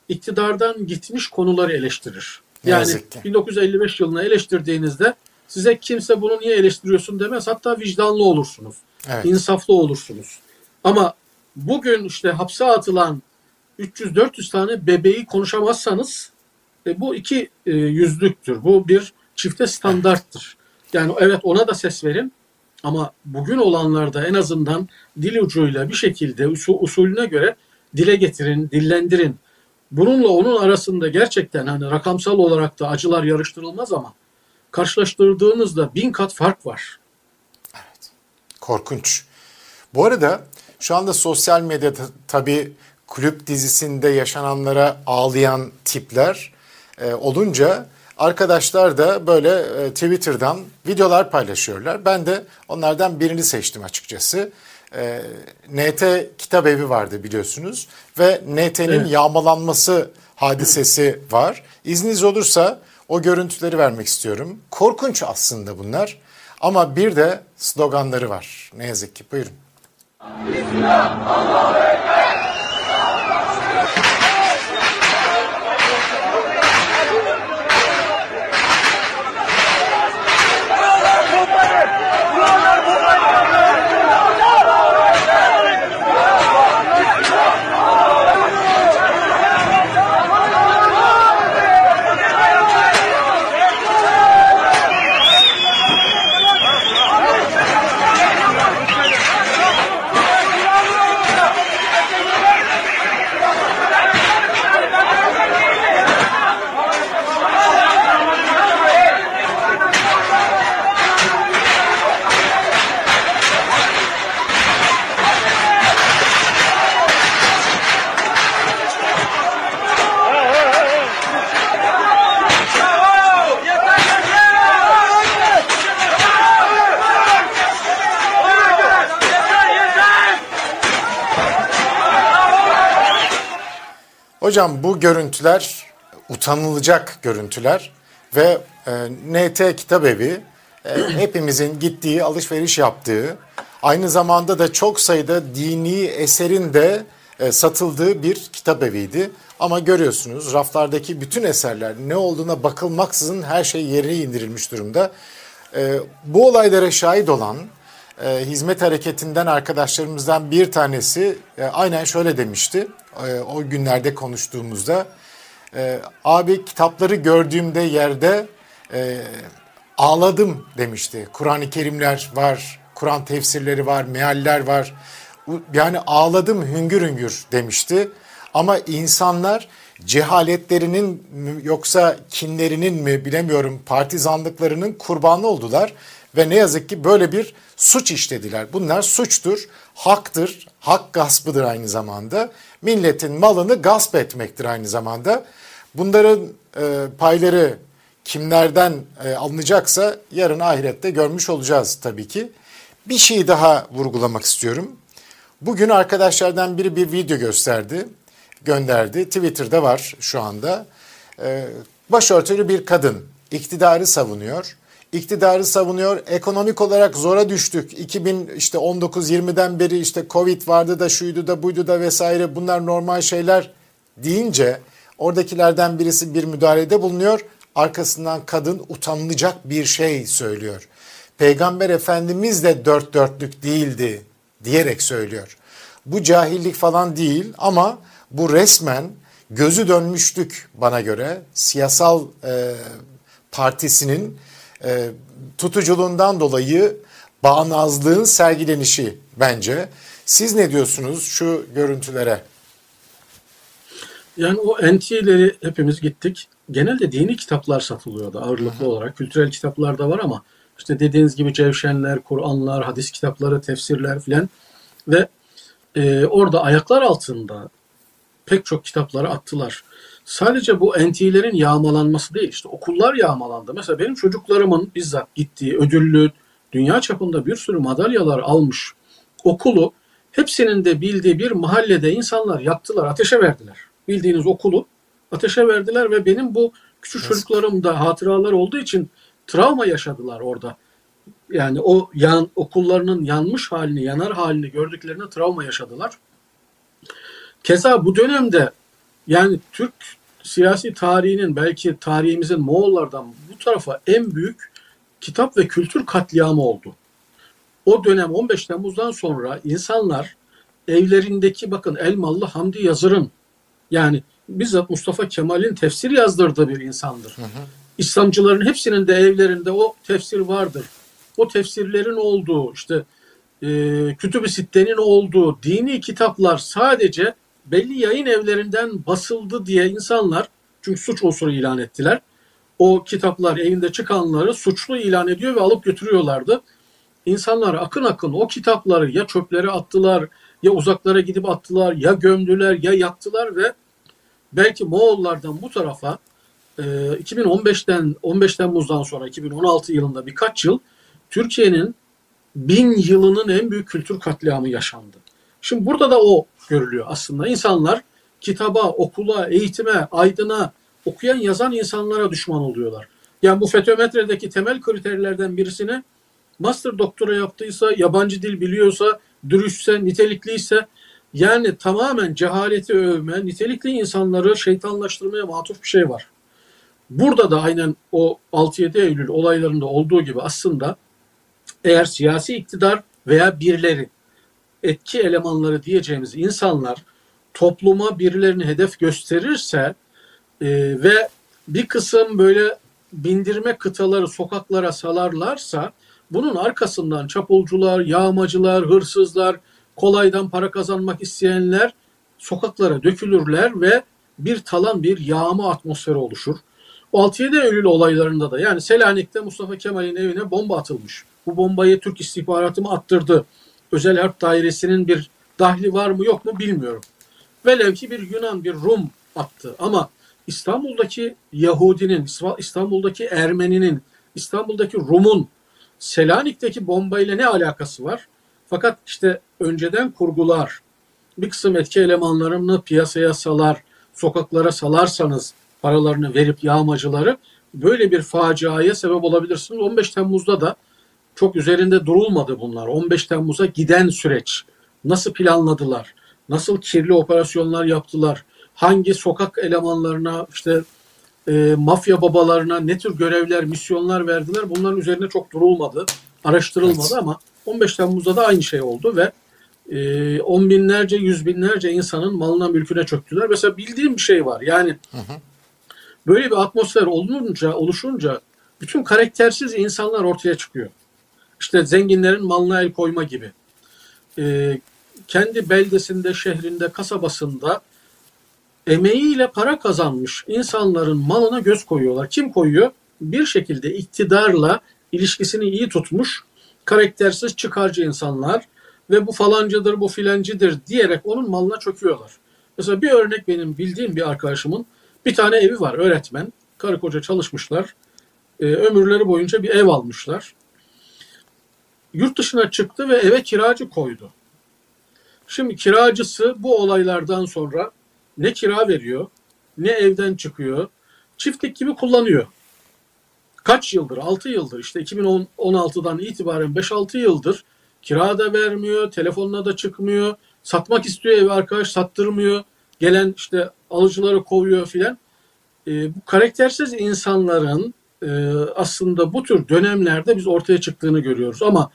B: iktidardan gitmiş konuları eleştirir. Yani
A: yazık ki.
B: 1955 yılını eleştirdiğinizde size kimse bunu niye eleştiriyorsun demez. Hatta vicdanlı olursunuz.
A: Evet.
B: insaflı olursunuz. Ama bugün işte hapse atılan 300-400 tane bebeği konuşamazsanız e, bu iki e, yüzlüktür. Bu bir çifte standarttır. Yani evet ona da ses verin ama bugün olanlarda en azından dil ucuyla bir şekilde usul, usulüne göre dile getirin, dillendirin. Bununla onun arasında gerçekten hani rakamsal olarak da acılar yarıştırılmaz ama karşılaştırdığınızda bin kat fark var.
A: Korkunç. Bu arada şu anda sosyal medyada tabii kulüp dizisinde yaşananlara ağlayan tipler e, olunca Arkadaşlar da böyle e, Twitter'dan videolar paylaşıyorlar. Ben de onlardan birini seçtim açıkçası. E, NT Kitap Evi vardı biliyorsunuz ve NT'nin
B: Evet.
A: yağmalanması hadisesi var. İzniniz olursa o görüntüleri vermek istiyorum. Korkunç aslında bunlar ama bir de sloganları var. Ne yazık ki. Buyurun. Hocam bu görüntüler utanılacak görüntüler ve e, NT Kitap Evi e, [clears throat] hepimizin gittiği, alışveriş yaptığı, aynı zamanda da çok sayıda dini eserin de e, satıldığı bir kitap eviydi. Ama görüyorsunuz raflardaki bütün eserler ne olduğuna bakılmaksızın her şey yerine indirilmiş durumda. E, bu olaylara şahit olan e, hizmet hareketinden arkadaşlarımızdan bir tanesi e, aynen şöyle demişti e, o günlerde konuştuğumuzda. E, abi kitapları gördüğümde yerde e, ağladım demişti. Kur'an-ı Kerimler var, Kur'an tefsirleri var, mealler var. Yani ağladım hüngür hüngür demişti. Ama insanlar cehaletlerinin yoksa kinlerinin mi bilemiyorum partizanlıklarının kurbanı oldular ve ne yazık ki böyle bir suç işlediler. Bunlar suçtur, haktır, hak gaspıdır aynı zamanda. Milletin malını gasp etmektir aynı zamanda. Bunların e, payları kimlerden e, alınacaksa yarın ahirette görmüş olacağız tabii ki. Bir şey daha vurgulamak istiyorum. Bugün arkadaşlardan biri bir video gösterdi, gönderdi. Twitter'da var şu anda. Ee, başörtülü bir kadın iktidarı savunuyor. İktidarı savunuyor. Ekonomik olarak zora düştük. 2000 işte 19-20'den beri işte Covid vardı da şuydu da buydu da vesaire bunlar normal şeyler deyince oradakilerden birisi bir müdahalede bulunuyor. Arkasından kadın utanılacak bir şey söylüyor. Peygamber Efendimiz de dört dörtlük değildi diyerek söylüyor. Bu cahillik falan değil ama bu resmen gözü dönmüşlük bana göre siyasal e, partisinin e, tutuculuğundan dolayı bağnazlığın sergilenişi bence. Siz ne diyorsunuz şu görüntülere?
B: Yani o NT'leri hepimiz gittik. Genelde dini kitaplar satılıyordu ağırlıklı olarak. Kültürel kitaplar da var ama işte dediğiniz gibi cevşenler, Kur'anlar, hadis kitapları, tefsirler filan ve e, orada ayaklar altında pek çok kitapları attılar. Sadece bu NT'lerin yağmalanması değil işte okullar yağmalandı. Mesela benim çocuklarımın bizzat gittiği ödüllü dünya çapında bir sürü madalyalar almış okulu hepsinin de bildiği bir mahallede insanlar yaktılar, ateşe verdiler. Bildiğiniz okulu ateşe verdiler ve benim bu küçük çocuklarımda hatıralar olduğu için travma yaşadılar orada. Yani o yan, okullarının yanmış halini, yanar halini gördüklerine travma yaşadılar. Keza bu dönemde yani Türk siyasi tarihinin belki tarihimizin Moğollardan bu tarafa en büyük kitap ve kültür katliamı oldu. O dönem 15 Temmuz'dan sonra insanlar evlerindeki bakın Elmalı Hamdi Yazır'ın yani bizzat Mustafa Kemal'in tefsir yazdırdığı bir insandır. İslamcıların hepsinin de evlerinde o tefsir vardır. O tefsirlerin olduğu işte e, Kütüb-i Sitte'nin olduğu dini kitaplar sadece belli yayın evlerinden basıldı diye insanlar çünkü suç unsuru ilan ettiler. O kitaplar evinde çıkanları suçlu ilan ediyor ve alıp götürüyorlardı. İnsanlar akın akın o kitapları ya çöplere attılar ya uzaklara gidip attılar ya gömdüler ya yaktılar ve belki Moğollardan bu tarafa e, 2015'ten 15 Temmuz'dan sonra 2016 yılında birkaç yıl Türkiye'nin bin yılının en büyük kültür katliamı yaşandı. Şimdi burada da o görülüyor aslında. İnsanlar kitaba, okula, eğitime, aydına, okuyan yazan insanlara düşman oluyorlar. Yani bu fetometredeki temel kriterlerden birisine master doktora yaptıysa, yabancı dil biliyorsa, dürüstse, nitelikliyse yani tamamen cehaleti övme, nitelikli insanları şeytanlaştırmaya matuf bir şey var. Burada da aynen o 6-7 Eylül olaylarında olduğu gibi aslında eğer siyasi iktidar veya birileri etki elemanları diyeceğimiz insanlar topluma birilerini hedef gösterirse e, ve bir kısım böyle bindirme kıtaları sokaklara salarlarsa bunun arkasından çapulcular, yağmacılar, hırsızlar, kolaydan para kazanmak isteyenler sokaklara dökülürler ve bir talan bir yağma atmosferi oluşur. 6-7 Eylül olaylarında da yani Selanik'te Mustafa Kemal'in evine bomba atılmış. Bu bombayı Türk istihbaratı mı attırdı? Özel Harp Dairesi'nin bir dahli var mı yok mu bilmiyorum. Velev ki bir Yunan, bir Rum attı. Ama İstanbul'daki Yahudinin, İstanbul'daki Ermeninin, İstanbul'daki Rum'un Selanik'teki bombayla ne alakası var? Fakat işte önceden kurgular, bir kısım etki elemanlarını piyasaya salar, sokaklara salarsanız paralarını verip yağmacıları böyle bir faciaya sebep olabilirsiniz. 15 Temmuz'da da çok üzerinde durulmadı bunlar. 15 Temmuz'a giden süreç nasıl planladılar? Nasıl kirli operasyonlar yaptılar? Hangi sokak elemanlarına işte e, mafya babalarına ne tür görevler, misyonlar verdiler? Bunların üzerine çok durulmadı, araştırılmadı evet. ama 15 Temmuz'da da aynı şey oldu ve e, on binlerce, yüz binlerce insanın malına mülküne çöktüler. Mesela bildiğim bir şey var. Yani hı hı. böyle bir atmosfer olunca, oluşunca bütün karaktersiz insanlar ortaya çıkıyor. İşte zenginlerin malına el koyma gibi. E, kendi beldesinde, şehrinde, kasabasında emeğiyle para kazanmış insanların malına göz koyuyorlar. Kim koyuyor? Bir şekilde iktidarla ilişkisini iyi tutmuş, karaktersiz çıkarcı insanlar ve bu falancıdır, bu filancıdır diyerek onun malına çöküyorlar. Mesela bir örnek benim bildiğim bir arkadaşımın bir tane evi var öğretmen. Karı koca çalışmışlar. E, ömürleri boyunca bir ev almışlar. Yurt dışına çıktı ve eve kiracı koydu. Şimdi kiracısı bu olaylardan sonra ne kira veriyor, ne evden çıkıyor. Çiftlik gibi kullanıyor. Kaç yıldır? 6 yıldır işte 2016'dan itibaren 5-6 yıldır kira da vermiyor, telefonuna da çıkmıyor. Satmak istiyor evi arkadaş sattırmıyor. Gelen işte alıcıları kovuyor filan. E, bu karaktersiz insanların e, aslında bu tür dönemlerde biz ortaya çıktığını görüyoruz. Ama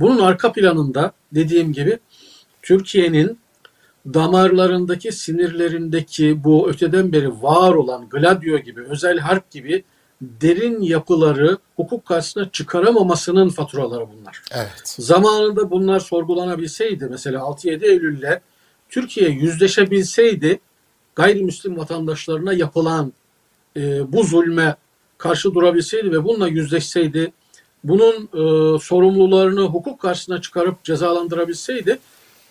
B: bunun arka planında dediğim gibi Türkiye'nin damarlarındaki, sinirlerindeki bu öteden beri var olan gladio gibi, özel harp gibi derin yapıları hukuk karşısına çıkaramamasının faturaları bunlar.
A: Evet.
B: Zamanında bunlar sorgulanabilseydi mesela 6-7 Eylül'le Türkiye yüzleşebilseydi gayrimüslim vatandaşlarına yapılan e, bu zulme karşı durabilseydi ve bununla yüzleşseydi bunun e, sorumlularını hukuk karşısına çıkarıp cezalandırabilseydi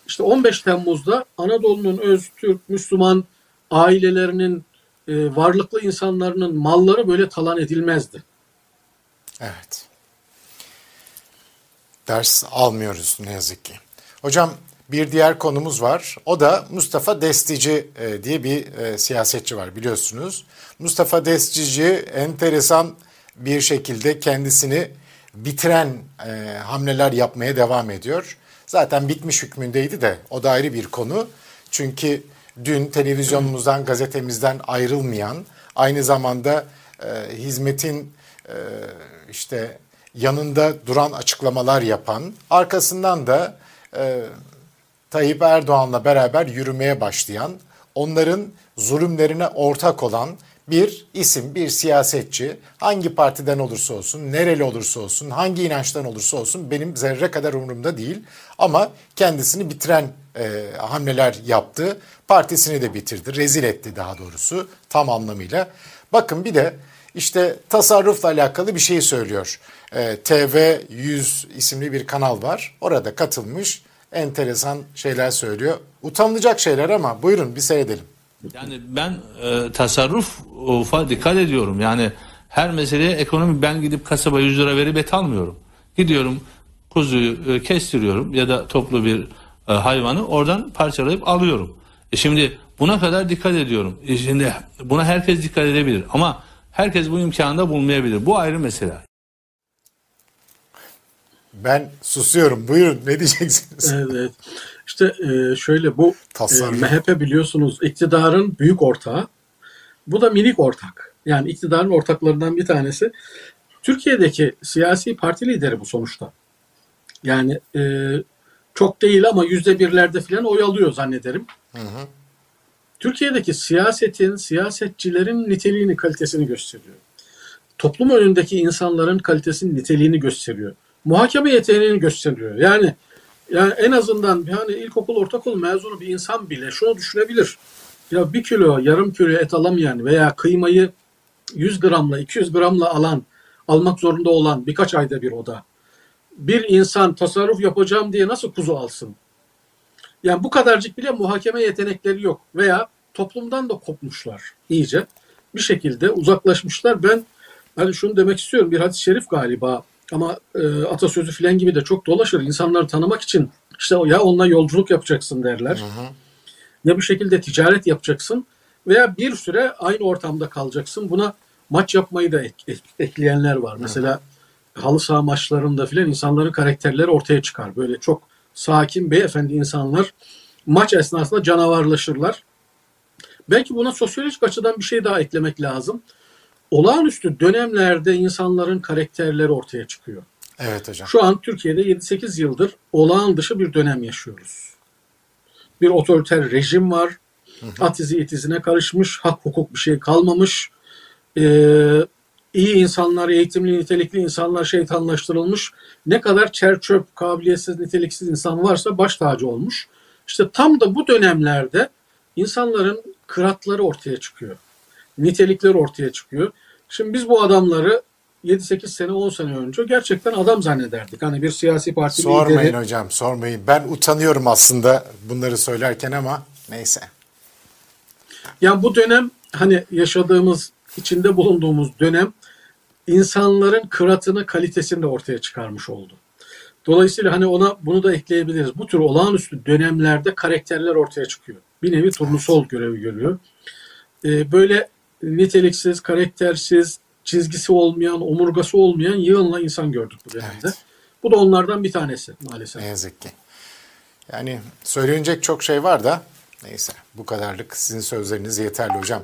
B: işte 15 Temmuz'da Anadolu'nun öz Türk Müslüman ailelerinin e, varlıklı insanların malları böyle talan edilmezdi.
A: Evet. Ders almıyoruz ne yazık ki. Hocam bir diğer konumuz var. O da Mustafa Destici e, diye bir e, siyasetçi var biliyorsunuz. Mustafa Destici enteresan bir şekilde kendisini bitiren e, hamleler yapmaya devam ediyor. Zaten bitmiş hükmündeydi de o da ayrı bir konu. Çünkü dün televizyonumuzdan, gazetemizden ayrılmayan, aynı zamanda e, hizmetin e, işte yanında duran açıklamalar yapan, arkasından da e, Tayyip Erdoğan'la beraber yürümeye başlayan, onların zulümlerine ortak olan bir isim, bir siyasetçi hangi partiden olursa olsun, nereli olursa olsun, hangi inançtan olursa olsun benim zerre kadar umurumda değil. Ama kendisini bitiren e, hamleler yaptı. Partisini de bitirdi, rezil etti daha doğrusu tam anlamıyla. Bakın bir de işte tasarrufla alakalı bir şey söylüyor. E, TV100 isimli bir kanal var. Orada katılmış enteresan şeyler söylüyor. Utanılacak şeyler ama buyurun bir seyredelim.
G: Yani ben e, tasarrufa dikkat ediyorum. Yani her meseleye ekonomi ben gidip kasaba 100 lira verip et almıyorum. Gidiyorum kuzuyu e, kestiriyorum ya da toplu bir e, hayvanı oradan parçalayıp alıyorum. E şimdi buna kadar dikkat ediyorum. E şimdi buna herkes dikkat edebilir ama herkes bu imkanı da bulmayabilir. Bu ayrı mesele.
A: Ben susuyorum. Buyurun ne diyeceksiniz?
B: Evet. İşte e, şöyle bu e,
A: Tasarruf.
B: MHP biliyorsunuz iktidarın büyük ortağı. Bu da minik ortak. Yani iktidarın ortaklarından bir tanesi. Türkiye'deki siyasi parti lideri bu sonuçta. Yani e, çok değil ama yüzde birlerde falan oy alıyor zannederim. Türkiye'deki siyasetin, siyasetçilerin niteliğini, kalitesini gösteriyor. Toplum önündeki insanların kalitesinin niteliğini gösteriyor. Muhakeme yeteneğini gösteriyor. Yani yani en azından yani ilkokul, ortaokul mezunu bir insan bile şunu düşünebilir. Ya bir kilo, yarım kilo et alamayan veya kıymayı 100 gramla, 200 gramla alan, almak zorunda olan birkaç ayda bir oda. Bir insan tasarruf yapacağım diye nasıl kuzu alsın? Yani bu kadarcık bile muhakeme yetenekleri yok veya toplumdan da kopmuşlar iyice. Bir şekilde uzaklaşmışlar. Ben hani şunu demek istiyorum. Bir hadis-i şerif galiba ama e, atasözü filan gibi de çok dolaşır. İnsanları tanımak için işte ya onunla yolculuk yapacaksın derler. Ya bir şekilde ticaret yapacaksın veya bir süre aynı ortamda kalacaksın. Buna maç yapmayı da ek- ek- ekleyenler var. Mesela halı saha maçlarında filan insanların karakterleri ortaya çıkar. Böyle çok sakin beyefendi insanlar maç esnasında canavarlaşırlar. Belki buna sosyolojik açıdan bir şey daha eklemek lazım. Olağanüstü dönemlerde insanların karakterleri ortaya çıkıyor.
A: Evet hocam.
B: Şu an Türkiye'de 7-8 yıldır olağan dışı bir dönem yaşıyoruz. Bir otoriter rejim var. At izi it izine karışmış. Hak hukuk bir şey kalmamış. Ee, iyi insanlar, eğitimli, nitelikli insanlar şeytanlaştırılmış. Ne kadar çerçöp, kabiliyetsiz, niteliksiz insan varsa baş tacı olmuş. İşte tam da bu dönemlerde insanların kıratları ortaya çıkıyor. Nitelikleri ortaya çıkıyor. Şimdi biz bu adamları 7-8 sene 10 sene önce gerçekten adam zannederdik. Hani bir siyasi parti
A: Sormayın
B: lideri.
A: hocam sormayın. Ben utanıyorum aslında bunları söylerken ama neyse.
B: Yani bu dönem hani yaşadığımız, içinde bulunduğumuz dönem insanların kıratını, kalitesini de ortaya çıkarmış oldu. Dolayısıyla hani ona bunu da ekleyebiliriz. Bu tür olağanüstü dönemlerde karakterler ortaya çıkıyor. Bir nevi turnusol görevi görüyor. Ee, böyle niteliksiz, karaktersiz, çizgisi olmayan, omurgası olmayan yığınla insan gördük bu dönemde.
A: Evet.
B: Bu da onlardan bir tanesi maalesef.
A: Ne yazık ki. Yani söylenecek çok şey var da neyse bu kadarlık sizin sözleriniz yeterli hocam.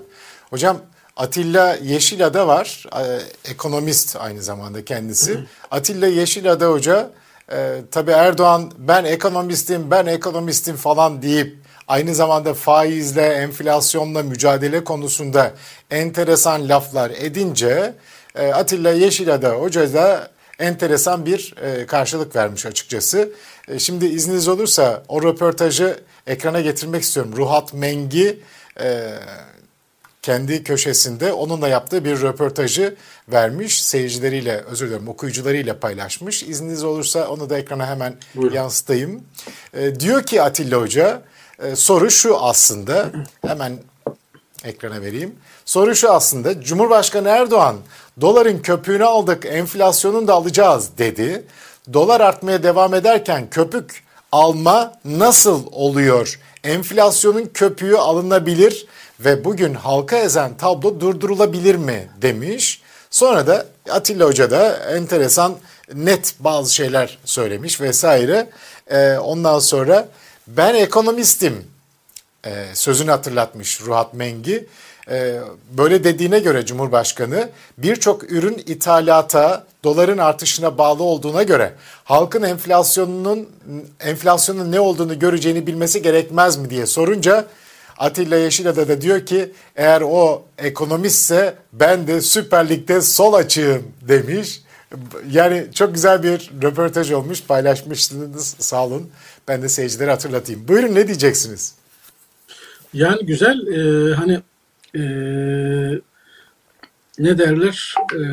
A: Hocam Atilla Yeşilada var. e, Ekonomist aynı zamanda kendisi. Atilla Yeşilada hoca e, tabii Erdoğan ben ekonomistim ben ekonomistim falan deyip aynı zamanda faizle enflasyonla mücadele konusunda enteresan laflar edince e, Atilla Yeşilada hoca da enteresan bir e, karşılık vermiş açıkçası. E, şimdi izniniz olursa o röportajı ekrana getirmek istiyorum. Ruhat Mengi kendi köşesinde onunla yaptığı bir röportajı vermiş. Seyircileriyle, özür dilerim okuyucularıyla paylaşmış. İzniniz olursa onu da ekrana hemen
B: Buyurun.
A: yansıtayım. E, diyor ki Atilla Hoca, e, soru şu aslında, hemen ekrana vereyim. Soru şu aslında, Cumhurbaşkanı Erdoğan doların köpüğünü aldık, enflasyonunu da alacağız dedi. Dolar artmaya devam ederken köpük alma nasıl oluyor? Enflasyonun köpüğü alınabilir ve bugün halka ezen tablo durdurulabilir mi demiş. Sonra da Atilla Hoca da enteresan net bazı şeyler söylemiş vesaire. Ee, ondan sonra ben ekonomistim e, sözünü hatırlatmış Ruhat Mengi. E, böyle dediğine göre Cumhurbaşkanı birçok ürün ithalata, doların artışına bağlı olduğuna göre halkın enflasyonunun enflasyonun ne olduğunu göreceğini bilmesi gerekmez mi diye sorunca Atilla Yeşilada da diyor ki eğer o ekonomistse ben de Süper Lig'de sol açığım demiş. Yani çok güzel bir röportaj olmuş paylaşmışsınız sağ olun. Ben de seyircilere hatırlatayım. Buyurun ne diyeceksiniz?
B: Yani güzel e, hani e, ne derler e,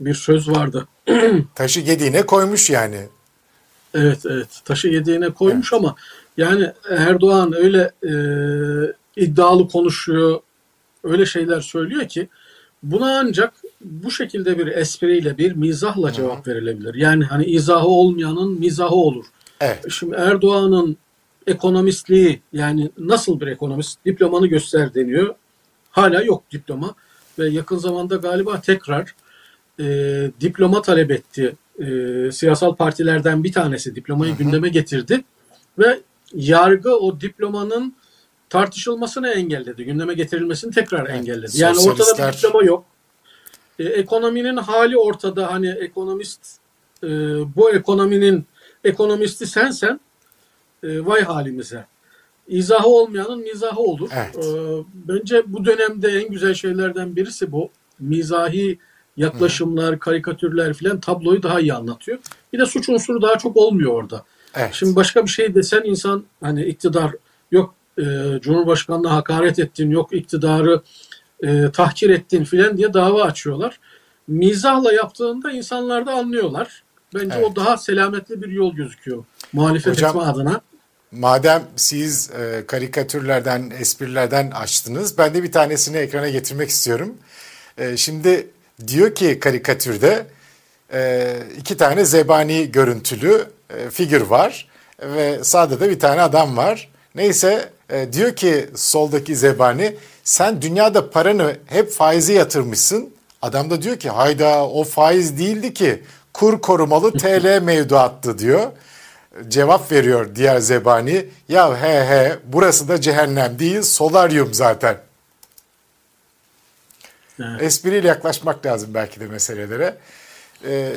B: bir söz vardı. [clears throat]
A: Taşı gediğine koymuş yani.
B: Evet evet taşı yediğine koymuş ama yani Erdoğan öyle e, iddialı konuşuyor. Öyle şeyler söylüyor ki buna ancak bu şekilde bir espriyle bir mizahla cevap verilebilir. Yani hani izahı olmayanın mizahı olur.
A: Evet.
B: Şimdi Erdoğan'ın ekonomistliği yani nasıl bir ekonomist diplomanı göster deniyor. Hala yok diploma ve yakın zamanda galiba tekrar e, diploma talep etti. E, siyasal partilerden bir tanesi diplomayı gündeme getirdi ve yargı o diplomanın tartışılmasını engelledi. Gündeme getirilmesini tekrar engelledi. Yani ortada bir diploma yok. E, ekonominin hali ortada. Hani ekonomist e, bu ekonominin ekonomisti sensen e, vay halimize. İzahı olmayanın mizahı olur.
A: Evet.
B: E, bence bu dönemde en güzel şeylerden birisi bu. Mizahi yaklaşımlar, karikatürler filan tabloyu daha iyi anlatıyor. Bir de suç unsuru daha çok olmuyor orada.
A: Evet.
B: Şimdi başka bir şey desen insan hani iktidar yok e, Cumhurbaşkanı'na hakaret ettin, yok iktidarı e, tahkir ettin filan diye dava açıyorlar. Mizahla yaptığında insanlar da anlıyorlar. Bence
A: Evet.
B: o daha selametli bir yol gözüküyor. Muhalefet
A: Hocam-
B: etme adına.
A: Madem siz e, karikatürlerden, esprilerden açtınız, ben de bir tanesini ekrana getirmek istiyorum. E, şimdi diyor ki karikatürde e, iki tane zebani görüntülü e, figür var ve sağda da bir tane adam var. Neyse e, diyor ki soldaki zebani sen dünyada paranı hep faize yatırmışsın. Adam da diyor ki hayda o faiz değildi ki kur korumalı [laughs] TL mevduattı diyor cevap veriyor diğer zebani. Ya he he burası da cehennem değil solaryum zaten.
B: Evet.
A: Espriyle yaklaşmak lazım belki de meselelere. Ee,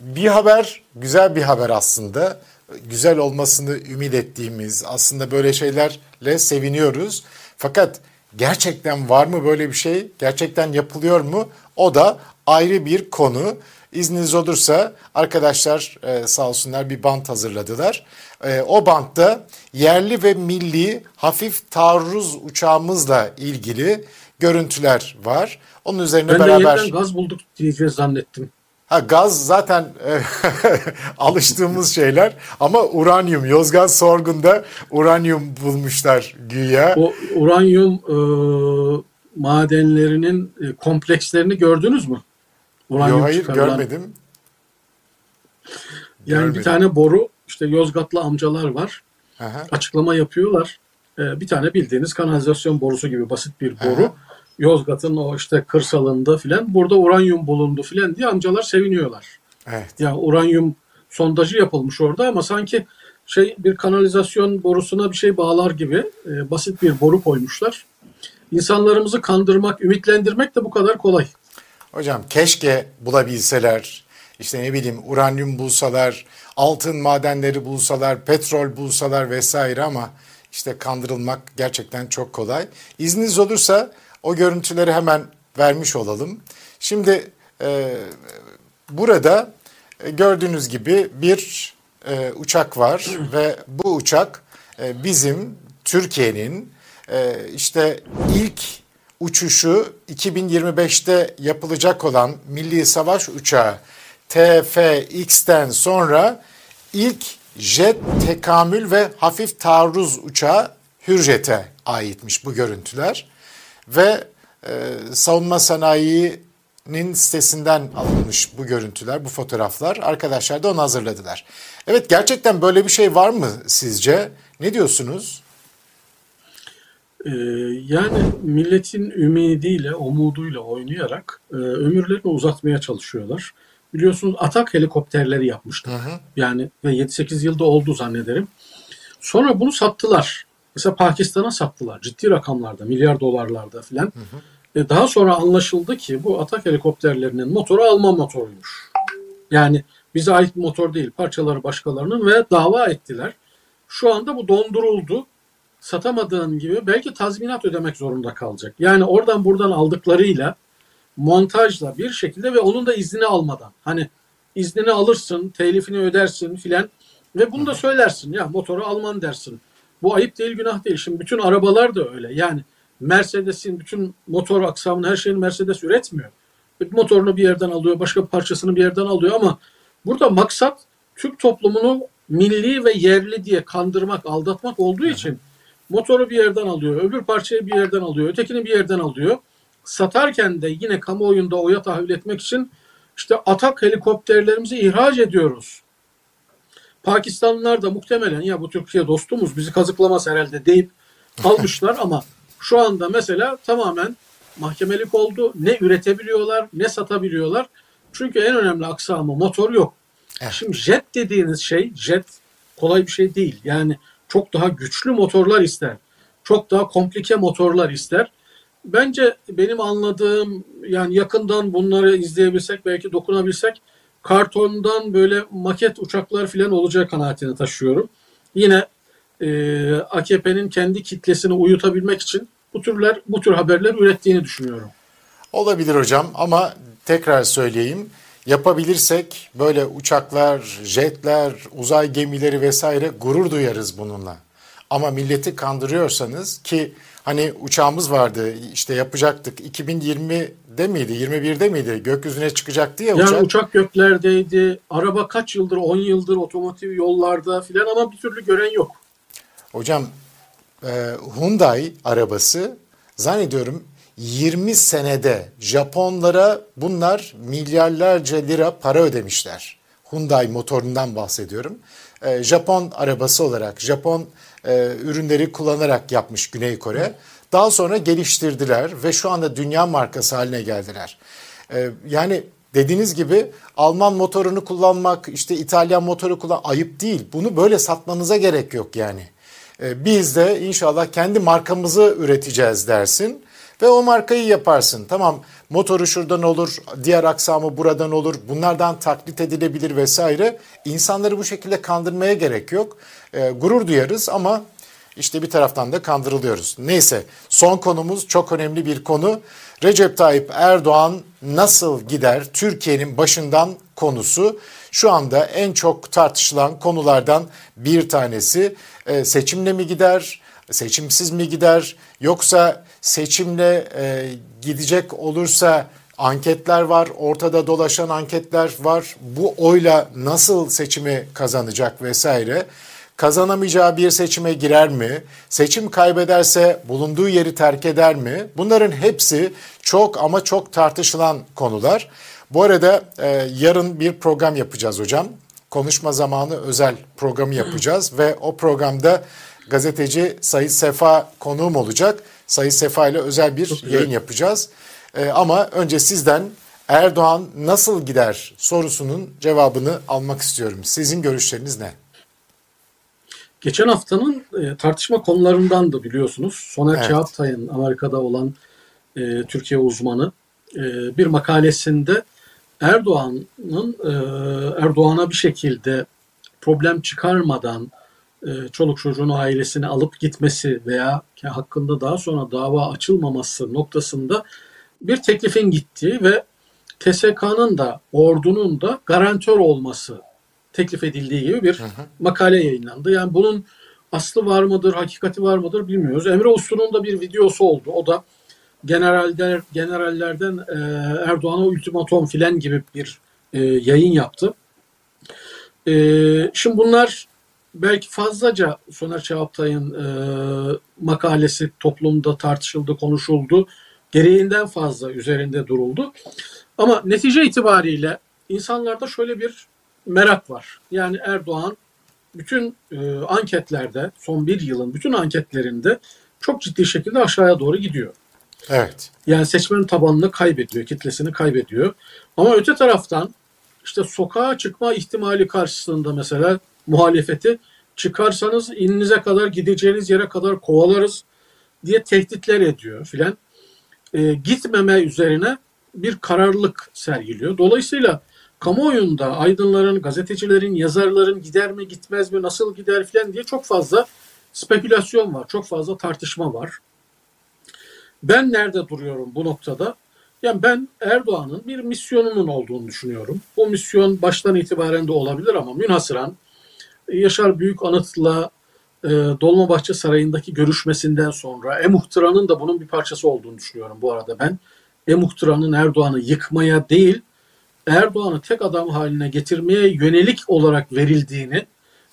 A: bir haber güzel bir haber aslında. Güzel olmasını ümit ettiğimiz aslında böyle şeylerle seviniyoruz. Fakat gerçekten var mı böyle bir şey? Gerçekten yapılıyor mu? O da ayrı bir konu. İzniniz olursa arkadaşlar e, sağ olsunlar bir bant hazırladılar. E, o bantta yerli ve milli hafif taarruz uçağımızla ilgili görüntüler var. Onun üzerine
B: Ben
A: beraber...
B: yeniden gaz bulduk diyeceğiz zannettim.
A: Ha gaz zaten e, [laughs] alıştığımız şeyler ama uranyum Yozgat sorgunda uranyum bulmuşlar güya.
B: O uranyum e, madenlerinin e, komplekslerini gördünüz mü?
A: Yo, hayır
B: çıkarılan-
A: görmedim.
B: Yani
A: Görmedim.
B: bir tane boru işte Yozgatlı amcalar var.
A: Aha.
B: Açıklama yapıyorlar. Ee, bir tane bildiğiniz kanalizasyon borusu gibi basit bir boru.
A: Aha.
B: Yozgat'ın o işte kırsalında filan burada uranyum bulundu filan diye amcalar seviniyorlar.
A: Evet.
B: Yani uranyum sondajı yapılmış orada ama sanki şey bir kanalizasyon borusuna bir şey bağlar gibi e, basit bir boru koymuşlar. İnsanlarımızı kandırmak, ümitlendirmek de bu kadar kolay.
A: Hocam keşke bulabilseler, işte ne bileyim uranyum bulsalar, altın madenleri bulsalar, petrol bulsalar vesaire ama işte kandırılmak gerçekten çok kolay. İzniniz olursa o görüntüleri hemen vermiş olalım. Şimdi e, burada e, gördüğünüz gibi bir e, uçak var [clears throat] ve bu uçak e, bizim Türkiye'nin e, işte ilk uçuşu 2025'te yapılacak olan milli savaş uçağı TFX'ten sonra ilk jet tekamül ve hafif taarruz uçağı Hürjet'e aitmiş bu görüntüler. Ve e, savunma sanayinin sitesinden alınmış bu görüntüler, bu fotoğraflar. Arkadaşlar da onu hazırladılar. Evet gerçekten böyle bir şey var mı sizce? Ne diyorsunuz?
B: Ee, yani milletin ümidiyle, umuduyla oynayarak e, ömürlerini uzatmaya çalışıyorlar. Biliyorsunuz atak helikopterleri yapmıştık. Yani ve 7-8 yılda oldu zannederim. Sonra bunu sattılar. Mesela Pakistan'a sattılar. Ciddi rakamlarda, milyar dolarlarda filan. E, daha sonra anlaşıldı ki bu atak helikopterlerinin motoru Alman motoruymuş. Yani bize ait bir motor değil, parçaları başkalarının ve dava ettiler. Şu anda bu donduruldu satamadığın gibi belki tazminat ödemek zorunda kalacak. Yani oradan buradan aldıklarıyla montajla bir şekilde ve onun da iznini almadan. Hani iznini alırsın, telifini ödersin filan ve bunu da söylersin. Ya motoru Alman dersin. Bu ayıp değil, günah değil. Şimdi bütün arabalar da öyle. Yani Mercedes'in bütün motor aksamını her şeyini Mercedes üretmiyor. Motorunu bir yerden alıyor, başka bir parçasını bir yerden alıyor ama burada maksat Türk toplumunu milli ve yerli diye kandırmak, aldatmak olduğu için motoru bir yerden alıyor, öbür parçayı bir yerden alıyor, ötekini bir yerden alıyor. Satarken de yine kamuoyunda oya tahvil etmek için işte atak helikopterlerimizi ihraç ediyoruz. Pakistanlılar da muhtemelen ya bu Türkiye dostumuz bizi kazıklamaz herhalde deyip [laughs] almışlar ama şu anda mesela tamamen mahkemelik oldu. Ne üretebiliyorlar ne satabiliyorlar. Çünkü en önemli aksamı motor yok.
A: Evet.
B: Şimdi jet dediğiniz şey jet kolay bir şey değil. Yani çok daha güçlü motorlar ister. Çok daha komplike motorlar ister. Bence benim anladığım yani yakından bunları izleyebilsek belki dokunabilsek kartondan böyle maket uçaklar falan olacağı kanaatini taşıyorum. Yine e, AKP'nin kendi kitlesini uyutabilmek için bu türler bu tür haberler ürettiğini düşünüyorum.
A: Olabilir hocam ama tekrar söyleyeyim. Yapabilirsek böyle uçaklar, jetler, uzay gemileri vesaire gurur duyarız bununla. Ama milleti kandırıyorsanız ki hani uçağımız vardı işte yapacaktık 2020'de miydi 21'de miydi gökyüzüne çıkacaktı ya
B: Yani
A: uçak.
B: uçak göklerdeydi. Araba kaç yıldır 10 yıldır otomotiv yollarda filan ama bir türlü gören yok.
A: Hocam e, Hyundai arabası zannediyorum 20 senede Japonlara bunlar milyarlarca lira para ödemişler. Hyundai motorundan bahsediyorum. E, Japon arabası olarak Japon e, ürünleri kullanarak yapmış Güney Kore. Daha sonra geliştirdiler ve şu anda dünya markası haline geldiler. E, yani dediğiniz gibi Alman motorunu kullanmak, işte İtalyan motoru kullan ayıp değil. Bunu böyle satmanıza gerek yok yani. E, Biz de inşallah kendi markamızı üreteceğiz dersin ve o markayı yaparsın. Tamam motoru şuradan olur, diğer aksamı buradan olur. Bunlardan taklit edilebilir vesaire. İnsanları bu şekilde kandırmaya gerek yok. E, gurur duyarız ama işte bir taraftan da kandırılıyoruz. Neyse son konumuz çok önemli bir konu. Recep Tayyip Erdoğan nasıl gider Türkiye'nin başından konusu. Şu anda en çok tartışılan konulardan bir tanesi e, seçimle mi gider, seçimsiz mi gider yoksa seçimle e, gidecek olursa anketler var, ortada dolaşan anketler var. Bu oyla nasıl seçimi kazanacak vesaire kazanamayacağı bir seçime girer mi? Seçim kaybederse bulunduğu yeri terk eder mi? Bunların hepsi çok ama çok tartışılan konular. Bu arada e, yarın bir program yapacağız hocam. Konuşma zamanı özel programı yapacağız ve o programda gazeteci Sayın Sefa konuğum olacak. Sayın Sefa ile özel bir
B: güzel.
A: yayın yapacağız. E, ama önce sizden Erdoğan nasıl gider sorusunun cevabını almak istiyorum. Sizin görüşleriniz ne?
B: Geçen haftanın e, tartışma konularından da biliyorsunuz. Soner
A: Evet.
B: Çağatay'ın Amerika'da olan e, Türkiye uzmanı e, bir makalesinde Erdoğan'ın e, Erdoğan'a bir şekilde problem çıkarmadan çoluk çocuğunu ailesini alıp gitmesi veya hakkında daha sonra dava açılmaması noktasında bir teklifin gittiği ve TSK'nın da ordunun da garantör olması teklif edildiği gibi bir makale yayınlandı. Yani bunun aslı var mıdır, hakikati var mıdır bilmiyoruz. Emre Uslu'nun da bir videosu oldu. O da generaller generallerden e, Erdoğan'a ultimatom filan gibi bir e, yayın yaptı. E, şimdi bunlar belki fazlaca Soner Çağatay'ın e, makalesi toplumda tartışıldı, konuşuldu. Gereğinden fazla üzerinde duruldu. Ama netice itibariyle insanlarda şöyle bir merak var. Yani Erdoğan bütün e, anketlerde, son bir yılın bütün anketlerinde çok ciddi şekilde aşağıya doğru gidiyor.
A: Evet.
B: Yani seçmen tabanını kaybediyor, kitlesini kaybediyor. Ama öte taraftan işte sokağa çıkma ihtimali karşısında mesela muhalefeti çıkarsanız ininize kadar gideceğiniz yere kadar kovalarız diye tehditler ediyor filan. E, gitmeme üzerine bir kararlılık sergiliyor. Dolayısıyla kamuoyunda aydınların, gazetecilerin, yazarların gider mi gitmez mi, nasıl gider filan diye çok fazla spekülasyon var, çok fazla tartışma var. Ben nerede duruyorum bu noktada? Yani ben Erdoğan'ın bir misyonunun olduğunu düşünüyorum. Bu misyon baştan itibaren de olabilir ama münhasıran Yaşar Büyük Anıt'la e, Dolmabahçe Sarayı'ndaki görüşmesinden sonra E-Muhtıra'nın da bunun bir parçası olduğunu düşünüyorum bu arada ben. E-Muhtıra'nın Erdoğan'ı yıkmaya değil, Erdoğan'ı tek adam haline getirmeye yönelik olarak verildiğini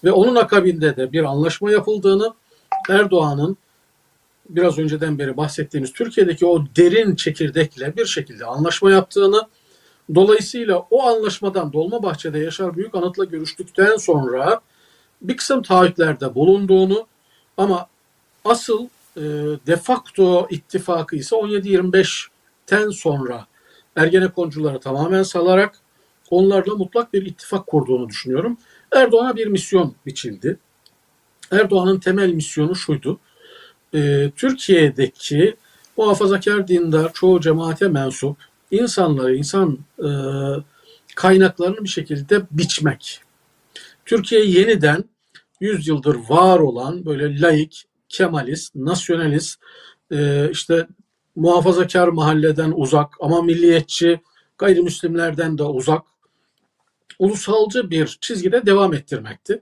B: ve onun akabinde de bir anlaşma yapıldığını, Erdoğan'ın biraz önceden beri bahsettiğimiz Türkiye'deki o derin çekirdekle bir şekilde anlaşma yaptığını, dolayısıyla o anlaşmadan Dolmabahçe'de Yaşar Büyük Anıt'la görüştükten sonra bir kısım taahhütlerde bulunduğunu ama asıl e, de facto ittifakı ise 17-25'ten sonra Ergenekoncuları tamamen salarak onlarla mutlak bir ittifak kurduğunu düşünüyorum. Erdoğan'a bir misyon biçildi. Erdoğan'ın temel misyonu şuydu. E, Türkiye'deki muhafazakar dindar çoğu cemaate mensup insanları, insan e, kaynaklarını bir şekilde biçmek. Türkiye yeniden 100 yıldır var olan böyle laik, kemalist, nasyonalist, e, işte muhafazakar mahalleden uzak ama milliyetçi, gayrimüslimlerden de uzak, ulusalcı bir çizgide devam ettirmekti.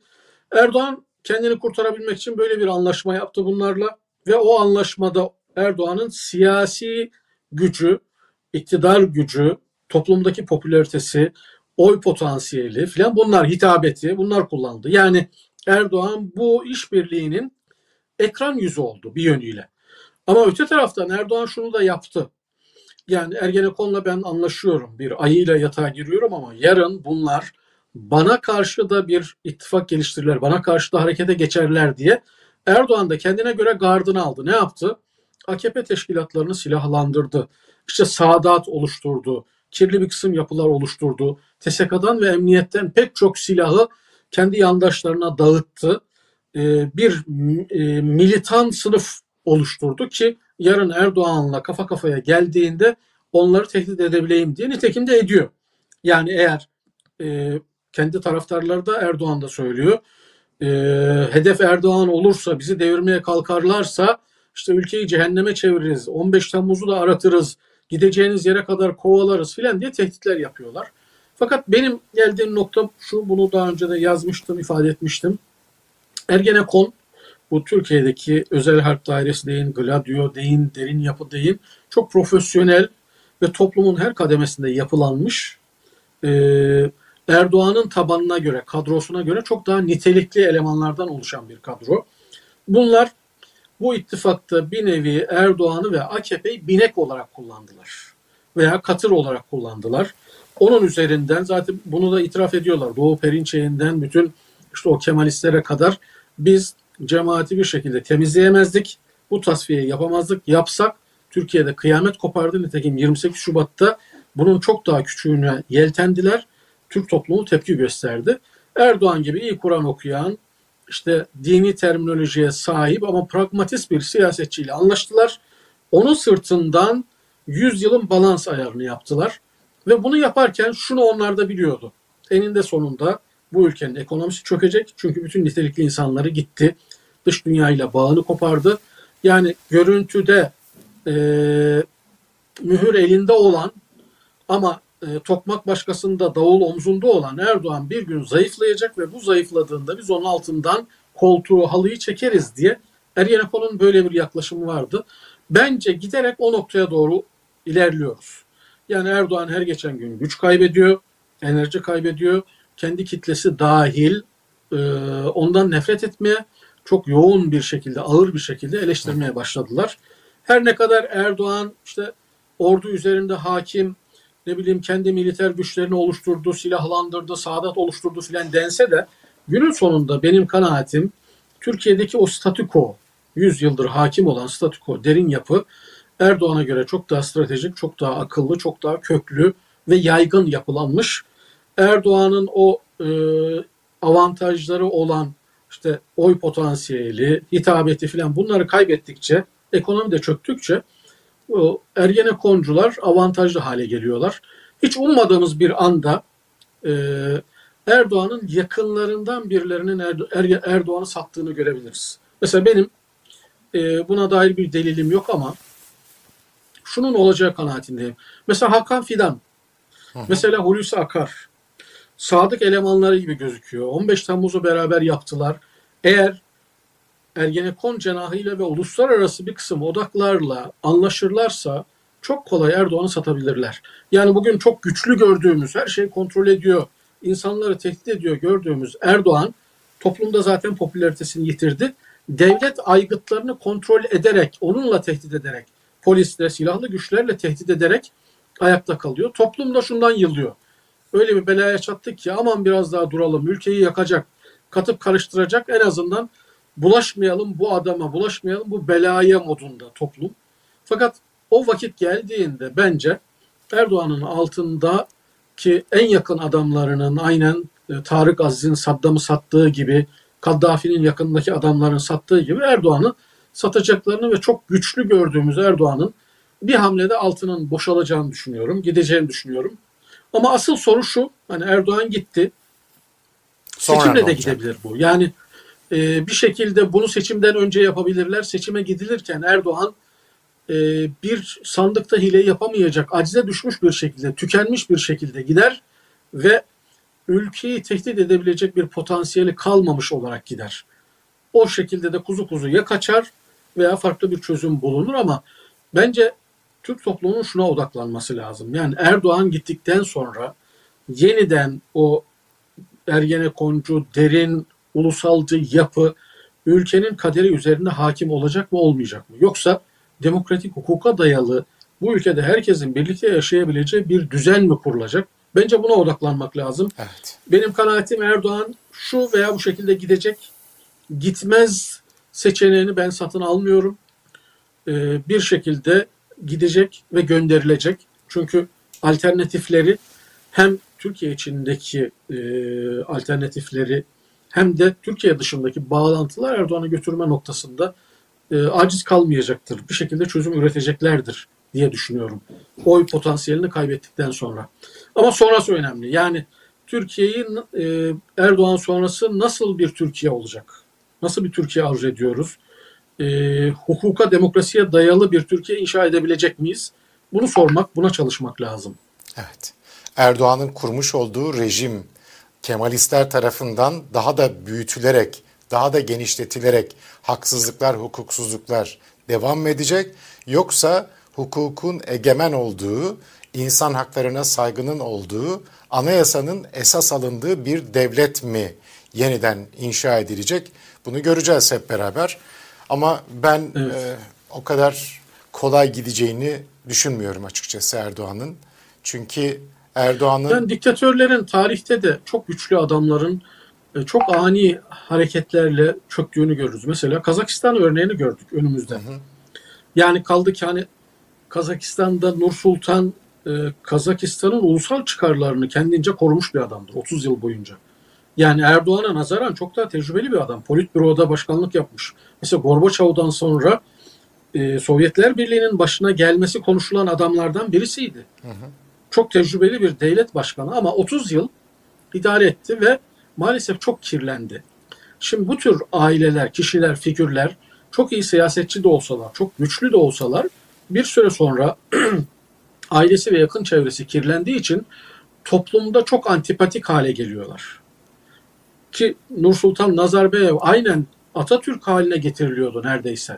B: Erdoğan kendini kurtarabilmek için böyle bir anlaşma yaptı bunlarla ve o anlaşmada Erdoğan'ın siyasi gücü, iktidar gücü, toplumdaki popülaritesi, oy potansiyeli filan bunlar hitabeti bunlar kullandı. Yani Erdoğan bu işbirliğinin ekran yüzü oldu bir yönüyle. Ama öte taraftan Erdoğan şunu da yaptı. Yani Ergenekon'la ben anlaşıyorum. Bir ayıyla yatağa giriyorum ama yarın bunlar bana karşı da bir ittifak geliştirirler, bana karşı da harekete geçerler diye Erdoğan da kendine göre gardını aldı. Ne yaptı? AKP teşkilatlarını silahlandırdı. İşte Sadat oluşturdu. Kirli bir kısım yapılar oluşturdu. TSK'dan ve emniyetten pek çok silahı kendi yandaşlarına dağıttı. Ee, bir e, militan sınıf oluşturdu ki yarın Erdoğan'la kafa kafaya geldiğinde onları tehdit edebileyim diye nitekim de ediyor. Yani eğer e, kendi taraftarları da Erdoğan da söylüyor. E, hedef Erdoğan olursa bizi devirmeye kalkarlarsa işte ülkeyi cehenneme çeviririz. 15 Temmuz'u da aratırız. Gideceğiniz yere kadar kovalarız filan diye tehditler yapıyorlar. Fakat benim geldiğim nokta şu, bunu daha önce de yazmıştım, ifade etmiştim. Ergenekon, bu Türkiye'deki özel harp dairesi deyin, gladio deyin, derin yapı deyin, çok profesyonel ve toplumun her kademesinde yapılanmış, e, Erdoğan'ın tabanına göre, kadrosuna göre çok daha nitelikli elemanlardan oluşan bir kadro. Bunlar bu ittifakta bir nevi Erdoğan'ı ve AKP'yi binek olarak kullandılar. Veya katır olarak kullandılar. Onun üzerinden zaten bunu da itiraf ediyorlar. Doğu Perinçeyi'nden bütün işte o Kemalistlere kadar biz cemaati bir şekilde temizleyemezdik. Bu tasfiyeyi yapamazdık. Yapsak Türkiye'de kıyamet kopardı. Nitekim 28 Şubat'ta bunun çok daha küçüğüne yeltendiler. Türk toplumu tepki gösterdi. Erdoğan gibi iyi Kur'an okuyan, işte dini terminolojiye sahip ama pragmatist bir siyasetçiyle anlaştılar. Onun sırtından 100 yılın balans ayarını yaptılar. Ve bunu yaparken şunu onlar da biliyordu. Eninde sonunda bu ülkenin ekonomisi çökecek. Çünkü bütün nitelikli insanları gitti. Dış dünyayla bağını kopardı. Yani görüntüde e, mühür elinde olan ama e, tokmak başkasında davul omzunda olan Erdoğan bir gün zayıflayacak ve bu zayıfladığında biz onun altından koltuğu halıyı çekeriz diye Ergenekon'un böyle bir yaklaşımı vardı. Bence giderek o noktaya doğru ilerliyoruz. Yani Erdoğan her geçen gün güç kaybediyor, enerji kaybediyor. Kendi kitlesi dahil e, ondan nefret etmeye, çok yoğun bir şekilde, ağır bir şekilde eleştirmeye başladılar. Her ne kadar Erdoğan işte ordu üzerinde hakim, ne bileyim kendi militer güçlerini oluşturdu, silahlandırdı, saadat oluşturdu filan dense de günün sonunda benim kanaatim Türkiye'deki o statüko, 100 yıldır hakim olan statüko, derin yapı Erdoğan'a göre çok daha stratejik, çok daha akıllı, çok daha köklü ve yaygın yapılanmış. Erdoğan'ın o e, avantajları olan işte oy potansiyeli, hitabeti filan bunları kaybettikçe, ekonomi de çöktükçe Ergenekoncular avantajlı hale geliyorlar. Hiç ummadığımız bir anda e, Erdoğan'ın yakınlarından birilerinin Erdoğan'ı sattığını görebiliriz. Mesela benim e, buna dair bir delilim yok ama şunun olacağı kanaatindeyim. Mesela Hakan Fidan, hı. mesela Hulusi Akar, sadık elemanları gibi gözüküyor. 15 Temmuz'u beraber yaptılar. Eğer Ergenekon cenahıyla ve uluslararası bir kısım odaklarla anlaşırlarsa çok kolay Erdoğan'ı satabilirler. Yani bugün çok güçlü gördüğümüz, her şeyi kontrol ediyor, insanları tehdit ediyor gördüğümüz Erdoğan toplumda zaten popülaritesini yitirdi. devlet aygıtlarını kontrol ederek, onunla tehdit ederek, polisle, silahlı güçlerle tehdit ederek ayakta kalıyor. Toplum da şundan yılıyor. Öyle bir belaya çattık ki aman biraz daha duralım, ülkeyi yakacak, katıp karıştıracak en azından bulaşmayalım bu adama, bulaşmayalım bu belaya modunda toplum. Fakat o vakit geldiğinde bence Erdoğan'ın altında ki en yakın adamlarının aynen e, Tarık Aziz'in Saddam'ı sattığı gibi Kaddafi'nin yakındaki adamların sattığı gibi Erdoğan'ı satacaklarını ve çok güçlü gördüğümüz Erdoğan'ın bir hamlede altının boşalacağını düşünüyorum, gideceğini düşünüyorum. Ama asıl soru şu, hani Erdoğan gitti,
A: Sonra
B: seçimle de gidebilir bu. Yani e, bir şekilde bunu seçimden önce yapabilirler. Seçime gidilirken Erdoğan e, bir sandıkta hile yapamayacak, acize düşmüş bir şekilde, tükenmiş bir şekilde gider ve ülkeyi tehdit edebilecek bir potansiyeli kalmamış olarak gider. O şekilde de kuzu kuzu ya kaçar veya farklı bir çözüm bulunur ama bence Türk toplumunun şuna odaklanması lazım. Yani Erdoğan gittikten sonra yeniden o Ergenekoncu, derin, ulusalcı yapı ülkenin kaderi üzerinde hakim olacak mı olmayacak mı? Yoksa demokratik hukuka dayalı bu ülkede herkesin birlikte yaşayabileceği bir düzen mi kurulacak? Bence buna odaklanmak lazım.
A: Evet.
B: Benim kanaatim Erdoğan şu veya bu şekilde gidecek. Gitmez seçeneğini ben satın almıyorum. Ee, bir şekilde gidecek ve gönderilecek. Çünkü alternatifleri hem Türkiye içindeki e, alternatifleri hem de Türkiye dışındaki bağlantılar Erdoğan'ı götürme noktasında e, aciz kalmayacaktır. Bir şekilde çözüm üreteceklerdir diye düşünüyorum. Oy potansiyelini kaybettikten sonra. Ama sonrası önemli. Yani Türkiye'yi e, Erdoğan sonrası nasıl bir Türkiye olacak? Nasıl bir Türkiye arzu ediyoruz? E, hukuka, demokrasiye dayalı bir Türkiye inşa edebilecek miyiz? Bunu sormak, buna çalışmak lazım.
A: Evet. Erdoğan'ın kurmuş olduğu rejim Kemalistler tarafından daha da büyütülerek, daha da genişletilerek haksızlıklar, hukuksuzluklar devam mı edecek? Yoksa hukukun egemen olduğu, insan haklarına saygının olduğu, anayasanın esas alındığı bir devlet mi yeniden inşa edilecek? Bunu göreceğiz hep beraber. Ama ben e, o kadar kolay gideceğini düşünmüyorum açıkçası Erdoğan'ın. Çünkü Erdoğan'ın
B: Yani diktatörlerin tarihte de çok güçlü adamların e, çok ani hareketlerle çöktüğünü görürüz. Mesela Kazakistan örneğini gördük önümüzde. Yani kaldı ki hani Kazakistan'da Nur Sultan e, Kazakistan'ın ulusal çıkarlarını kendince korumuş bir adamdır 30 yıl boyunca. Yani Erdoğan'a nazaran çok daha tecrübeli bir adam. Politbüro'da başkanlık yapmış. Mesela Gorbaçov'dan sonra e, Sovyetler Birliği'nin başına gelmesi konuşulan adamlardan birisiydi. Çok tecrübeli bir devlet başkanı ama 30 yıl idare etti ve maalesef çok kirlendi. Şimdi bu tür aileler, kişiler, figürler çok iyi siyasetçi de olsalar, çok güçlü de olsalar bir süre sonra [clears throat] ailesi ve yakın çevresi kirlendiği için toplumda çok antipatik hale geliyorlar. Ki Nursultan Nazarbayev aynen Atatürk haline getiriliyordu neredeyse.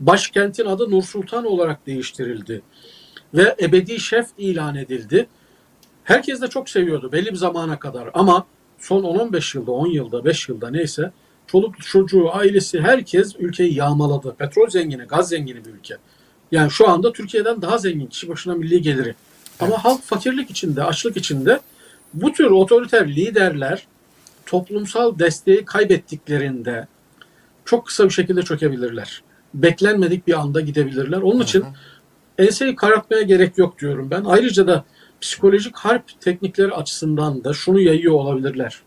B: Başkentin adı Nursultan olarak değiştirildi ve ebedi şef ilan edildi. Herkes de çok seviyordu belli bir zamana kadar ama son 10-15 yılda, 10 yılda, 5 yılda neyse çoluk çocuğu, ailesi herkes ülkeyi yağmaladı. Petrol zengini, gaz zengini bir ülke. Yani şu anda Türkiye'den daha zengin kişi başına milli geliri. Ama halk fakirlik içinde, açlık içinde bu tür otoriter liderler toplumsal desteği kaybettiklerinde çok kısa bir şekilde çökebilirler. Beklenmedik bir anda gidebilirler. Onun için enseyi karartmaya gerek yok diyorum ben. Ayrıca da psikolojik harp teknikleri açısından da şunu yayıyor olabilirler.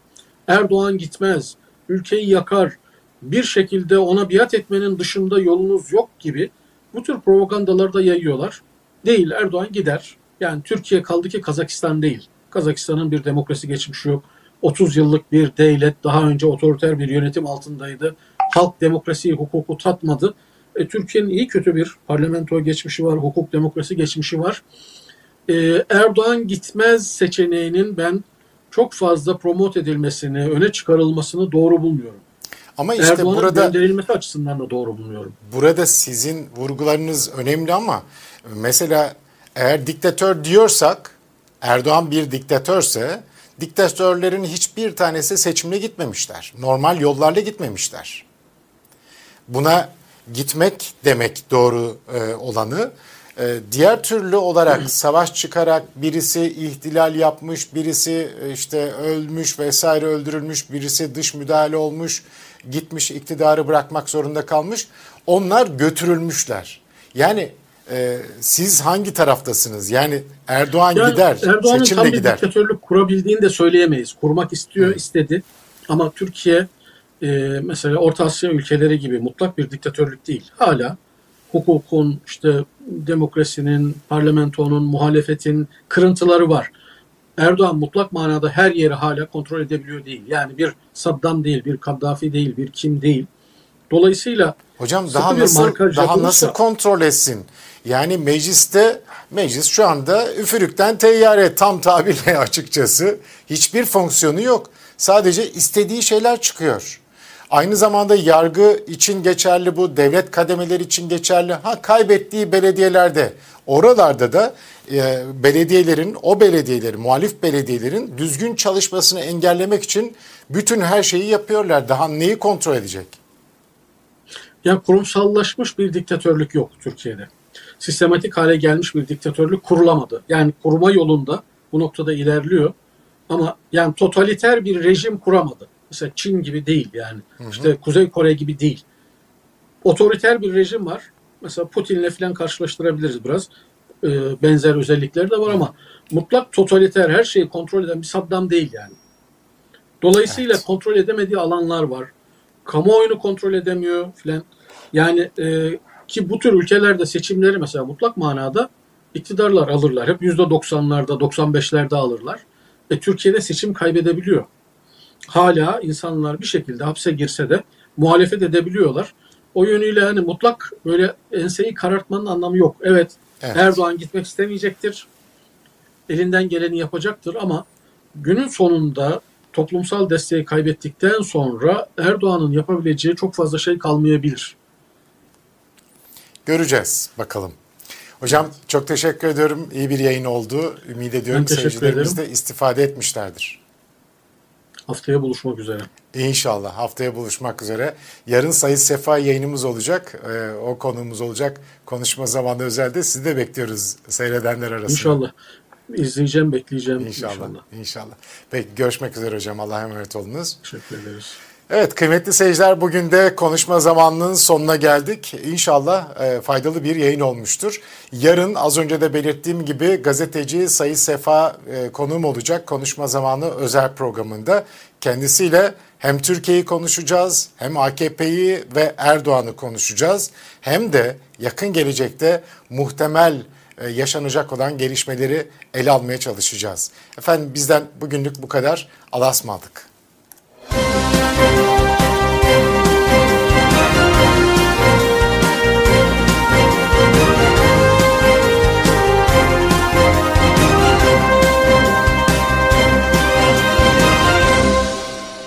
B: Erdoğan gitmez, ülkeyi yakar, bir şekilde ona biat etmenin dışında yolunuz yok gibi bu tür propagandaları da yayıyorlar. Değil Erdoğan gider. Yani Türkiye kaldı ki Kazakistan değil. Kazakistan'ın bir demokrasi geçmişi yok. 30 yıllık bir devlet daha önce otoriter bir yönetim altındaydı. Halk demokrasiyi, hukuku tatmadı. E, Türkiye'nin iyi kötü bir parlamento geçmişi var, hukuk demokrasi geçmişi var. E, Erdoğan gitmez seçeneğinin ben çok fazla promote edilmesini, öne çıkarılmasını doğru bulmuyorum.
A: ama işte
B: Erdoğan'ın
A: burada
B: gönderilmesi açısından da doğru bulmuyorum.
A: burada sizin vurgularınız önemli ama mesela eğer diktatör diyorsak Erdoğan bir diktatörse diktatörlerin hiçbir tanesi seçimle gitmemişler. Normal yollarla gitmemişler. buna gitmek demek doğru e, olanı. E, diğer türlü olarak savaş çıkarak birisi ihtilal yapmış, birisi e, işte ölmüş vesaire öldürülmüş, birisi dış müdahale olmuş, gitmiş iktidarı bırakmak zorunda kalmış. Onlar götürülmüşler. Yani e, siz hangi taraftasınız? Yani Erdoğan
B: Yani
A: gider,
B: Erdoğan'ın
A: seçim
B: tam bir
A: gider.
B: diktatörlük kurabildiğini de söyleyemeyiz. Kurmak istiyor, istedi. Ama Türkiye e, mesela Orta Asya ülkeleri gibi mutlak bir diktatörlük değil. Hala hukukun, işte demokrasinin, parlamentonun, muhalefetin kırıntıları var. Erdoğan mutlak manada her yeri hala kontrol edebiliyor değil. Yani bir Saddam değil, bir Kaddafi değil, bir kim değil. Dolayısıyla
A: Hocam daha nasıl daha
B: yapılırsa-
A: nasıl kontrol etsin? Yani mecliste meclis şu anda üfürükten teyyare tam tabirle [laughs] açıkçası hiçbir fonksiyonu yok. Sadece istediği şeyler çıkıyor. Aynı zamanda yargı için geçerli bu, devlet kademeleri için geçerli. Ha kaybettiği belediyelerde, oralarda da e, belediyelerin, o belediyelerin, muhalif belediyelerin düzgün çalışmasını engellemek için bütün her şeyi yapıyorlar. Daha neyi kontrol edecek?
B: Yani kurumsallaşmış bir diktatörlük yok Türkiye'de. Sistematik hale gelmiş bir diktatörlük kurulamadı. Yani kurma yolunda bu noktada ilerliyor. Ama yani totaliter bir rejim kuramadı. Mesela Çin gibi değil yani. İşte Kuzey Kore gibi değil. Otoriter bir rejim var. Mesela Putin'le falan karşılaştırabiliriz biraz. Ee, benzer özellikleri de var ama mutlak totaliter her şeyi kontrol eden bir Saddam değil yani. Dolayısıyla
A: Evet.
B: kontrol edemediği alanlar var. Kamuoyunu kontrol edemiyor filan. Yani e, ki bu tür ülkelerde seçimleri mesela mutlak manada iktidarlar alırlar. Hep %90'larda, 95'lerde alırlar. E, Türkiye'de seçim kaybedebiliyor. Hala insanlar bir şekilde hapse girse de muhalefet edebiliyorlar. O yönüyle hani mutlak böyle enseyi karartmanın anlamı yok. Evet,
A: Evet.
B: Erdoğan gitmek istemeyecektir. Elinden geleni yapacaktır ama günün sonunda toplumsal desteği kaybettikten sonra Erdoğan'ın yapabileceği çok fazla şey kalmayabilir.
A: Göreceğiz bakalım. Hocam çok teşekkür ediyorum. İyi bir yayın oldu. Ümit ediyorum seyircilerimiz de istifade etmişlerdir.
B: Haftaya buluşmak üzere.
A: İnşallah haftaya buluşmak üzere. Yarın Sayın Sefa yayınımız olacak. Ee, o konuğumuz olacak. Konuşma zamanı özelde. Sizi de bekliyoruz seyredenler arasında.
B: İnşallah. İzleyeceğim, bekleyeceğim
A: İnşallah.
B: inşallah.
A: İnşallah. Peki görüşmek üzere hocam. Allah'a emanet olunuz.
B: Teşekkür ederiz.
A: Evet kıymetli seyirciler bugün de konuşma zamanının sonuna geldik. İnşallah e, faydalı bir yayın olmuştur. Yarın az önce de belirttiğim gibi gazeteci Sayı Sefa e, konuğum olacak konuşma zamanı özel programında. Kendisiyle hem Türkiye'yi konuşacağız hem AKP'yi ve Erdoğan'ı konuşacağız. Hem de yakın gelecekte muhtemel e, yaşanacak olan gelişmeleri ele almaya çalışacağız. Efendim bizden bugünlük bu kadar. Allah'a ısmarladık. Música